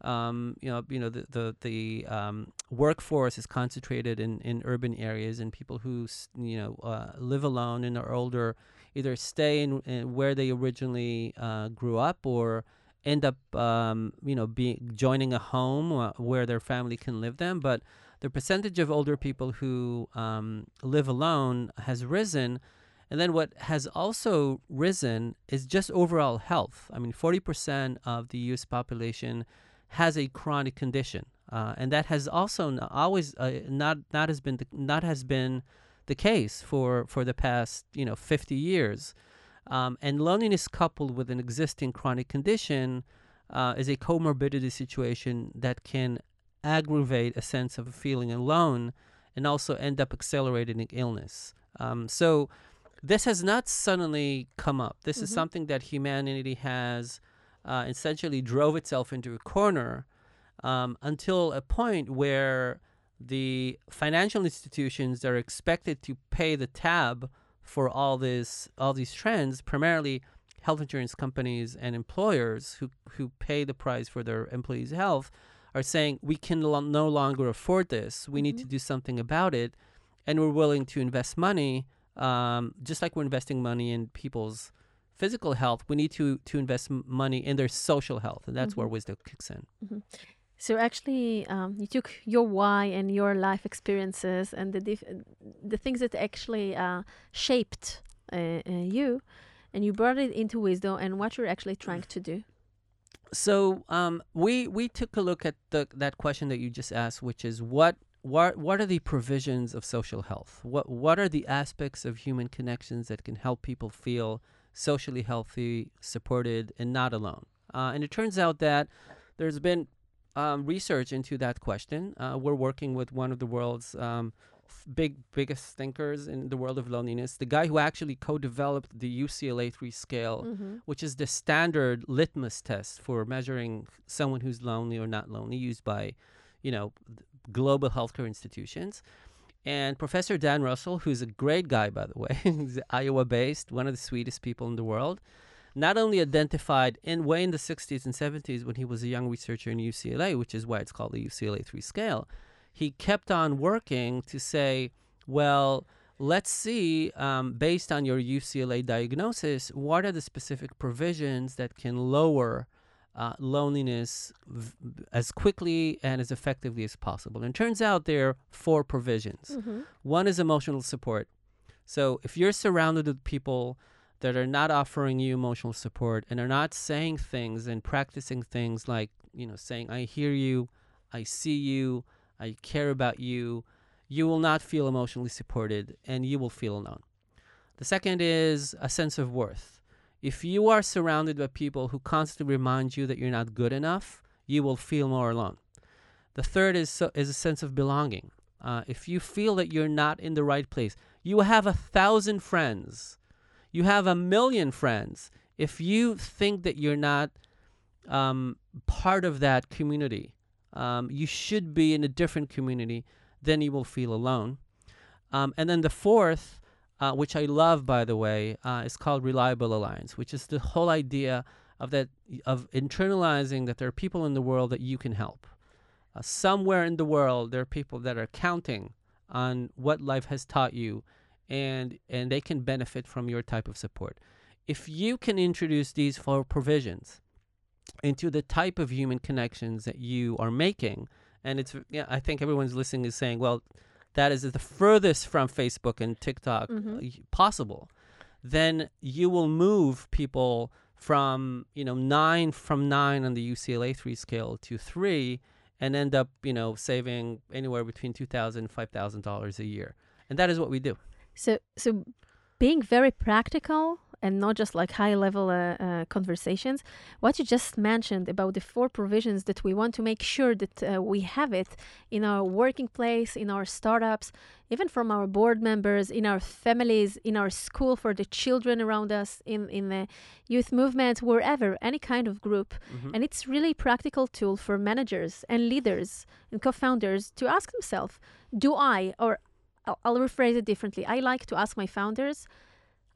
Um, you know, you know, the the, the um, workforce is concentrated in, in urban areas, and people who you know uh, live alone and are older either stay in, in where they originally uh, grew up or end up um, you know being joining a home uh, where their family can live them but the percentage of older people who um, live alone has risen. And then what has also risen is just overall health. I mean 40% of the us population has a chronic condition uh, and that has also always uh, not not has been the, not has been the case for for the past you know 50 years um, and loneliness coupled with an existing chronic condition uh, is a comorbidity situation that can aggravate a sense of feeling alone and also end up accelerating illness. Um, so this has not suddenly come up. This is Mhm. something that humanity has uh, essentially drove itself into a corner um, until a point where the financial institutions that are expected to pay the tab for all this all these trends primarily health insurance companies and employers who who pay the price for their employees health are saying we can lo- no longer afford this we need Mhm. to do something about it and we're willing to invest money um, just like we're investing money in people's physical health we need to to invest m- money in their social health and that's where Mhm. Wisdo kicks in So actually, um, you took your why and your life experiences and the dif- the things that actually uh, shaped uh, uh, you, and you brought it into Wisdo and what you're actually trying to do. So um, we we took a look at the, that question that you just asked, which is what what what are the provisions of social health? What what are the aspects of human connections that can help people feel socially healthy, supported, and not alone? Uh, and it turns out that there's been um, research into that question. Uh, we're working with one of the world's um, big biggest thinkers in the world of loneliness, the guy who actually co-developed the UCLA three scale Mm-hmm. which is the standard litmus test for measuring someone who's lonely or not lonely, used by, you know, global healthcare institutions. And Professor Dan Russell, who's a great guy, by the way, he's Iowa based, one of the sweetest people in the world, not only identified in way in the 60s and 70s when he was a young researcher in UCLA, which is why it's called the UCLA 3 scale, he kept on working to say, well, let's see, um, based on your UCLA diagnosis, what are the specific provisions that can lower uh, loneliness v- as quickly and as effectively as possible? And it turns out there are four provisions. Mm-hmm. One is emotional support. So if you're surrounded with people that are not offering you emotional support and are not saying things and practicing things like, you know, saying, I hear you, I see you, I care about you, you will not feel emotionally supported and you will feel alone. The second is a sense of worth. If you are surrounded by people who constantly remind you that you're not good enough, you will feel more alone. The third is, so, is a sense of belonging. Uh, if you feel that you're not in the right place, you have a thousand friends, you have a million friends. If you think that you're not um, part of that community. Um, you should be in a different community, then you will feel alone. Um, and then the fourth, uh, which I love, by the way, uh, is called Reliable Alliance, which is the whole idea of that of internalizing that there are people in the world that you can help. Uh, somewhere in the world, there are people that are counting on what life has taught you, and and they can benefit from your type of support. If you can introduce these four provisions into the type of human connections that you are making, and it's yeah, I think everyone's listening is saying, well, that is the furthest from Facebook and TikTok Mhm. uh, possible. Then you will move people from you know nine from nine on the UCLA three scale to three, and end up you know saving anywhere between two thousand and five thousand dollars a year, and that is what we do. So, so being very practical and not just like high level uh, uh, conversations, what you just mentioned about the four provisions that we want to make sure that uh, we have it in our working place, in our startups, even from our board members, in our families, in our school for the children around us, in, in the youth movement, wherever, any kind of group. Mhm. And it's really practical tool for managers and leaders and co-founders to ask themselves, do I, or I'll, I'll rephrase it differently. I like to ask my founders,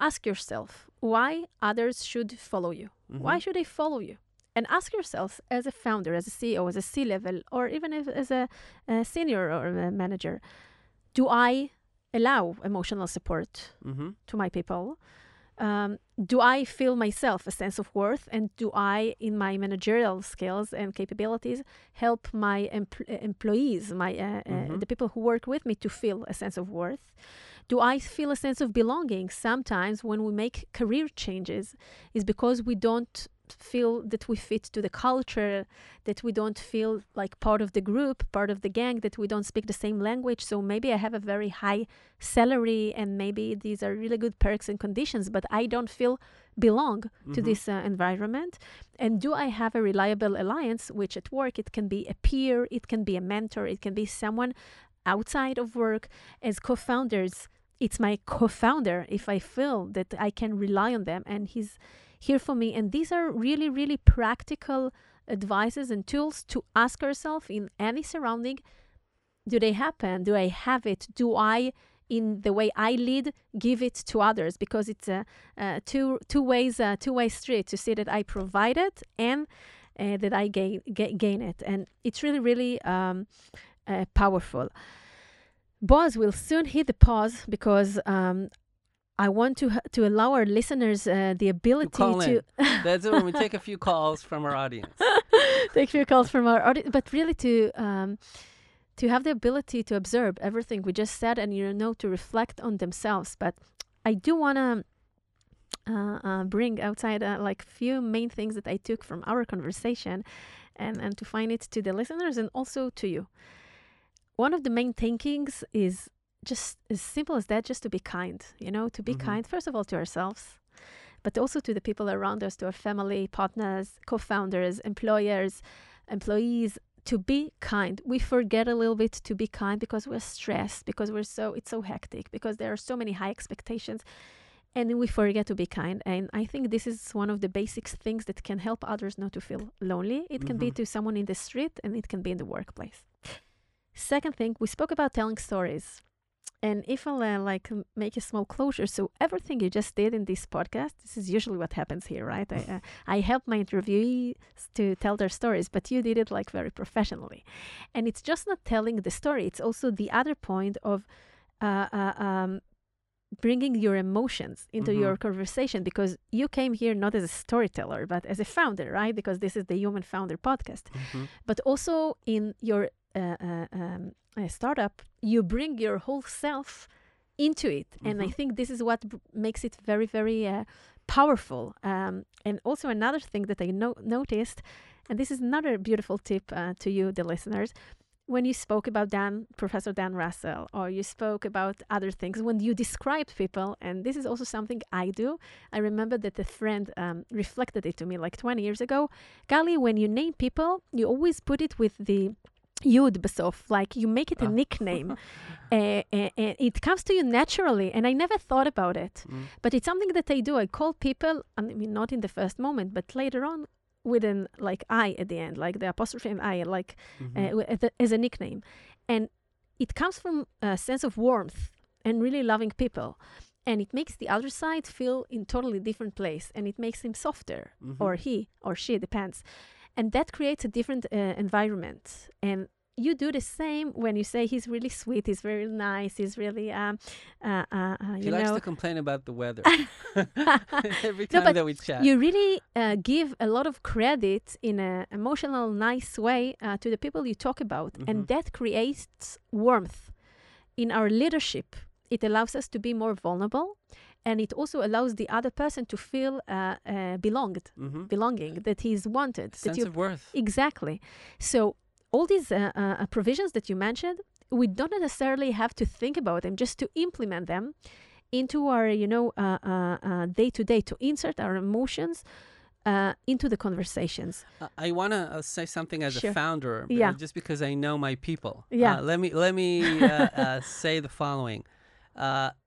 ask yourself why others should follow you. Why Mhm. should they follow you? And ask yourself as a founder, as a CEO, as a C level, or even if, as a, a senior or a manager, do I allow emotional support Mhm. to my people? Um, do I feel myself a sense of worth? And do I, in my managerial skills and capabilities, help my empl- uh, employees, my uh, uh, Mhm. the people who work with me, to feel a sense of worth? Do I feel a sense of belonging? Sometimes when we make career changes, is because we don't feel that we fit to the culture, that we don't feel like part of the group, part of the gang, that we don't speak the same language. So maybe I have a very high salary and maybe these are really good perks and conditions, but I don't feel belong to Mhm. this uh, environment. And do I have a reliable alliance, which at work it can be a peer, it can be a mentor, it can be someone outside of work as co-founders. It's my co-founder if I feel that I can rely on them and he's here for me. And these are really, really practical advices and tools to ask ourselves in any surrounding do they happen? Do I have it? Do I, in the way I lead, give it to others? Because it's a, a two two ways uh, two way street to see that I provide it and uh, that I gain ga- gain it, and it's really really um, uh, powerful. Boaz will soon hit the pause because um, I want to to allow our listeners uh, the ability to That's it when we take a few calls from our audience. take a few calls from our audience, but really to um, to have the ability to observe everything we just said and you know to reflect on themselves. But I do want to uh, uh, bring outside uh, like few main things that I took from our conversation, and and to find it to the listeners and also to you. One of the main thinkings is just as simple as that, just to be kind. You know, to be Mhm. kind first of all to ourselves, but also to the people around us, to our family, partners, co-founders, employers, employees. To be kind, we forget a little bit to be kind because we're stressed, because we're so it's so hectic, because there are so many high expectations, and we forget to be kind. And I think this is one of the basic things that can help others not to feel lonely. It can be Mhm. to someone in the street, and it can be in the workplace. Second thing, we spoke about telling stories. And if I'll uh, like make a small closure, so everything you just did in this podcast, this is usually what happens here, right? I, uh, I help my interviewees to tell their stories, but you did it like very professionally. And it's just not telling the story; it's also the other point of uh, uh, um, bringing your emotions into Mhm. your conversation because you came here not as a storyteller, but as a founder, right? Because this is the Human Founder podcast Mhm. but also in your uh, uh, um, uh, startup, you bring your whole self into it. And I Mhm. think this is what b- makes it very, very uh, powerful. Um, and also, another thing that I no- noticed, and this is another beautiful tip uh, to you, the listeners. When you spoke about Dan, Professor Dan Russell, or you spoke about other things, when you described people, and this is also something I do, I remember that a friend um, reflected it to me like 20 years ago. Gali, when you name people, you always put it with the yud besof, like you make it a Ah. nickname. uh, and it comes to you naturally, and I never thought about it. Mm. But it's something that I do. I call people, I mean, not in the first moment, but later on, with an like I at the end, like the apostrophe and I, like Mhm. uh, as a- nickname. And it comes from a sense of warmth and really loving people. And it makes the other side feel in totally different place and it makes him softer Mhm. or he or she depends. And that creates a different uh, environment. And you do the same when you say he's really sweet, he's very nice, he's really, um, uh, uh, uh, he likes know, to complain about the weather every time but that we chat. you really uh, give a lot of credit in an emotional, nice way uh, to the people you talk about, Mhm. and that creates warmth in our leadership. It allows us to be more vulnerable, and it also allows the other person to feel uh, uh, belonged, hmm belonging, that he's wanted, that Sense you of worth. Exactly. So all these uh, uh, provisions that you mentioned, we don't necessarily have to think about them, just to implement them into our, you know, uh, uh, uh, day to day, to insert our emotions uh, into the conversations. Uh, I want to uh, say something as Sure. a founder, Yeah. uh, just because I know my people. Yeah. Uh, let me let me uh, uh, say the following.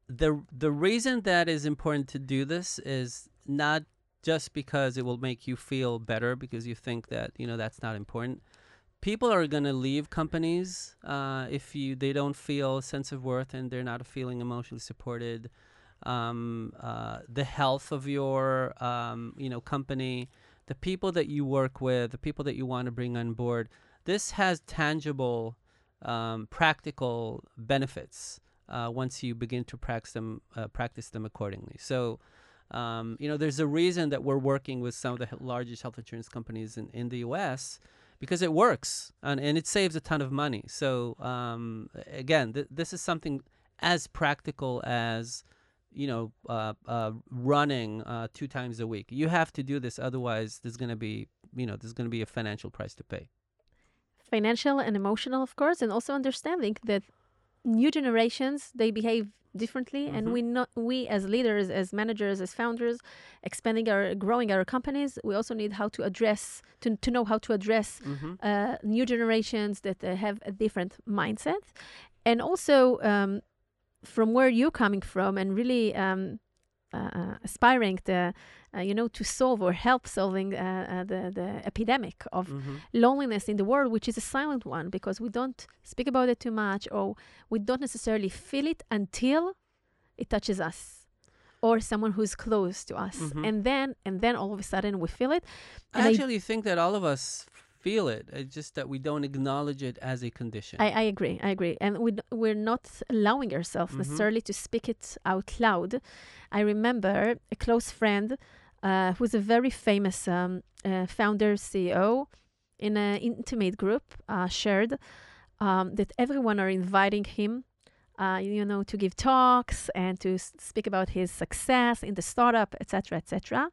The the reason that is important to do this is not just because it will make you feel better because you think that you know that's not important. People are going to leave companies uh, if you they don't feel a sense of worth and they're not feeling emotionally supported. Um, uh, the health of your um, you know company, the people that you work with, the people that you want to bring on board. This has tangible, um, practical benefits uh, once you begin to practice them, uh, practice them accordingly. So, um, you know, there's a reason that we're working with some of the largest health insurance companies in, in the U.S. because it works and, and it saves a ton of money. So, um, again, th- this is something as practical as you know, uh, uh, running uh, two times a week. You have to do this, otherwise, there's going to be, you know, there's going to be a financial price to pay. Financial and emotional, of course, and also understanding that new generations they behave differently and Mhm. we not we as leaders as managers as founders expanding our growing our companies we also need how to address to, to know how to address Mm-hmm. uh, new generations that uh, have a different mindset and also um, from where you're coming from and really um, aspiring to uh, you know to solve or help solving uh, uh, the, the epidemic of Mm-hmm. loneliness in the world which is a silent one because we don't speak about it too much or we don't necessarily feel it until it touches us or someone who's close to us Mhm. and then and then all of a sudden we feel it I And I- actually think that all of us feel it. It's just that we don't acknowledge it as a condition. I, I agree. I agree. And we, we're not allowing ourselves Mhm. necessarily to speak it out loud. I remember a close friend uh, who's a very famous um, uh, founder, CEO in an intimate group, uh, shared um, that everyone are inviting him. Uh, you know, to give talks and to s- speak about his success in the startup, etc., etc.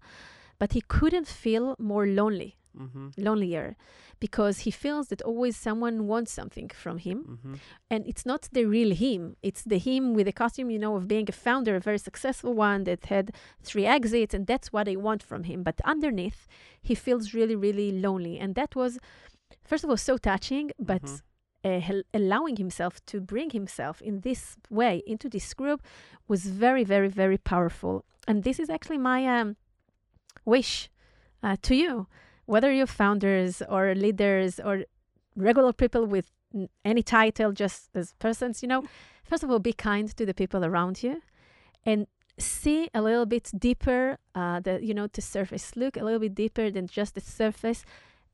But he couldn't feel more lonely, mm-hmm. lonelier, because he feels that always someone wants something from him Mm-hmm. and it's not the real him it's the him with the costume you know of being a founder a very successful one that had three exits and that's what i want from him but underneath he feels really really lonely and that was first of all so touching but Mhm. uh, hel- allowing himself to bring himself in this way into this group was very very very powerful and this is actually my um, wish uh, to you whether you're founders or leaders or regular people with any title, just as persons, you know, first of all, be kind to the people around you and see a little bit deeper, uh, the, you know, the surface. Look a little bit deeper than just the surface.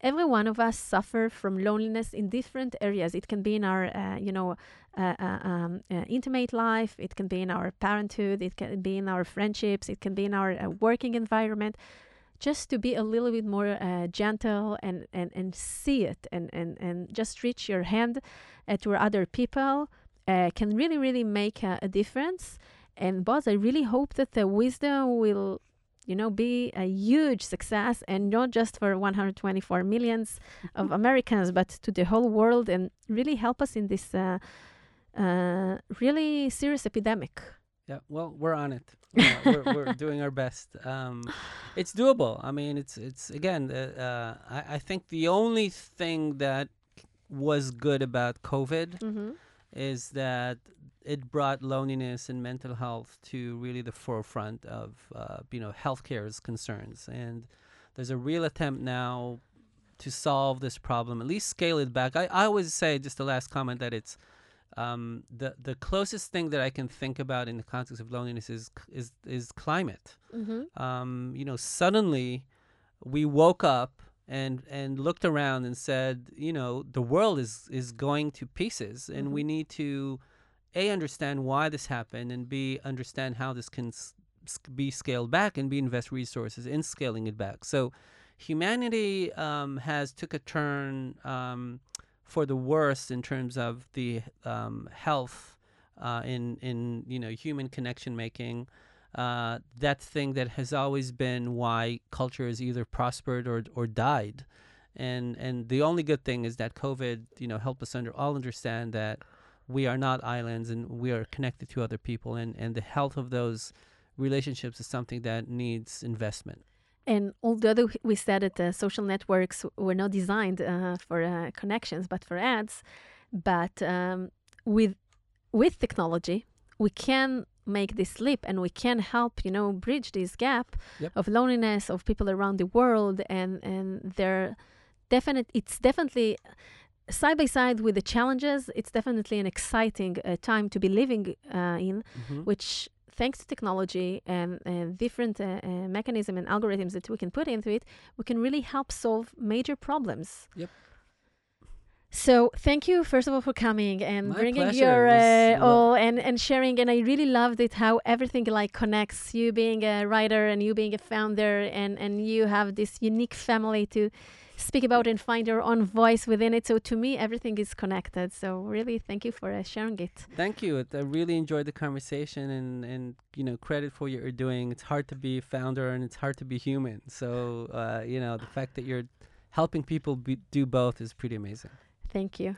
Every one of us suffer from loneliness in different areas. It can be in our, uh, you know, uh, uh, um, uh, intimate life. It can be in our parenthood. It can be in our friendships. It can be in our uh, working environment just to be a little bit more uh, gentle and, and, and see it and, and, and just reach your hand uh, to other people uh, can really, really make a, a difference. And Boaz, I really hope that the Wisdo will, you know, be a huge success and not just for 124 millions of Americans, but to the whole world and really help us in this uh, uh, really serious epidemic. Yeah, well, we're on it. Uh, we're, we're doing our best. Um, it's doable. I mean, it's it's again. Uh, uh, I, I think the only thing that was good about COVID Mm-hmm. is that it brought loneliness and mental health to really the forefront of uh, you know healthcare's concerns and there's a real attempt now to solve this problem, at least scale it back. I, I always say, just the last comment, that it's um, the the closest thing that I can think about in the context of loneliness is is is climate. Mm-hmm. Um, you know, suddenly we woke up and and looked around and said, you know, the world is is going to pieces, and we need to a understand why this happened, and b understand how this can s- be scaled back, and b invest resources in scaling it back. So, humanity um, has took a turn um, for the worst in terms of the um, health uh, in in you know human connection making. Uh, that thing that has always been why culture has either prospered or or died, and and the only good thing is that COVID, you know, helped us under all understand that we are not islands and we are connected to other people, and and the health of those relationships is something that needs investment. And although we said that uh, social networks were not designed uh, for uh, connections but for ads, but um, with with technology, we can make this leap and we can help you know bridge this gap Yep. of loneliness of people around the world and and they're definite it's definitely side by side with the challenges it's definitely an exciting uh, time to be living uh, in Mhm. which thanks to technology and, and different uh, uh, mechanism and algorithms that we can put into it we can really help solve major problems Yep. so thank you first of all for coming and My bringing pleasure. your uh, all and, and sharing and i really loved it how everything like connects you being a writer and you being a founder and and you have this unique family to speak about and find your own voice within it so to me everything is connected so really thank you for uh, sharing it Thank you. I really enjoyed the conversation, and and you know, credit for what you're doing. It's hard to be a founder, and it's hard to be human. So uh, you know, the fact that you're helping people be, do both is pretty amazing. Thank you.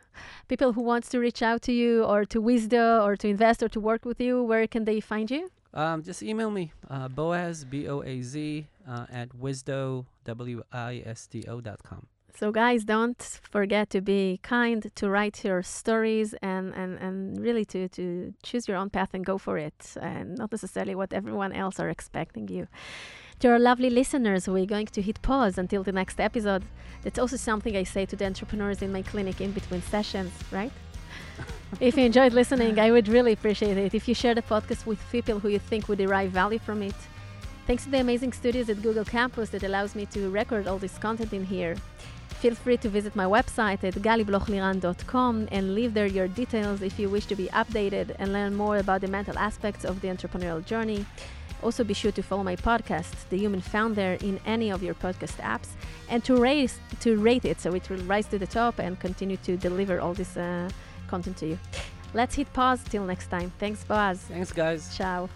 People who wants to reach out to you or to Wisdo or to invest or to work with you, where can they find you? Um, just email me, uh, Boaz, B O A Z, uh, at wisdo, W I S D O dot com. So guys, don't forget to be kind, to write your stories and, and, and really to, to choose your own path and go for it and not necessarily what everyone else are expecting you. To our lovely listeners, we're going to hit pause until the next episode. That's also something I say to the entrepreneurs in my clinic in between sessions, right? If you enjoyed listening, I would really appreciate it if you share the podcast with people who you think would derive value from it. Thanks to the amazing studios at Google Campus that allows me to record all this content in here. Feel free to visit my website at galiblochliran.com and leave there your details if you wish to be updated and learn more about the mental aspects of the entrepreneurial journey. Also, be sure to follow my podcast, The Human Founder, in any of your podcast apps, and to raise to rate it so it will rise to the top and continue to deliver all this uh, content to you. Let's hit pause till next time. Thanks, Boaz. Thanks, guys. Ciao.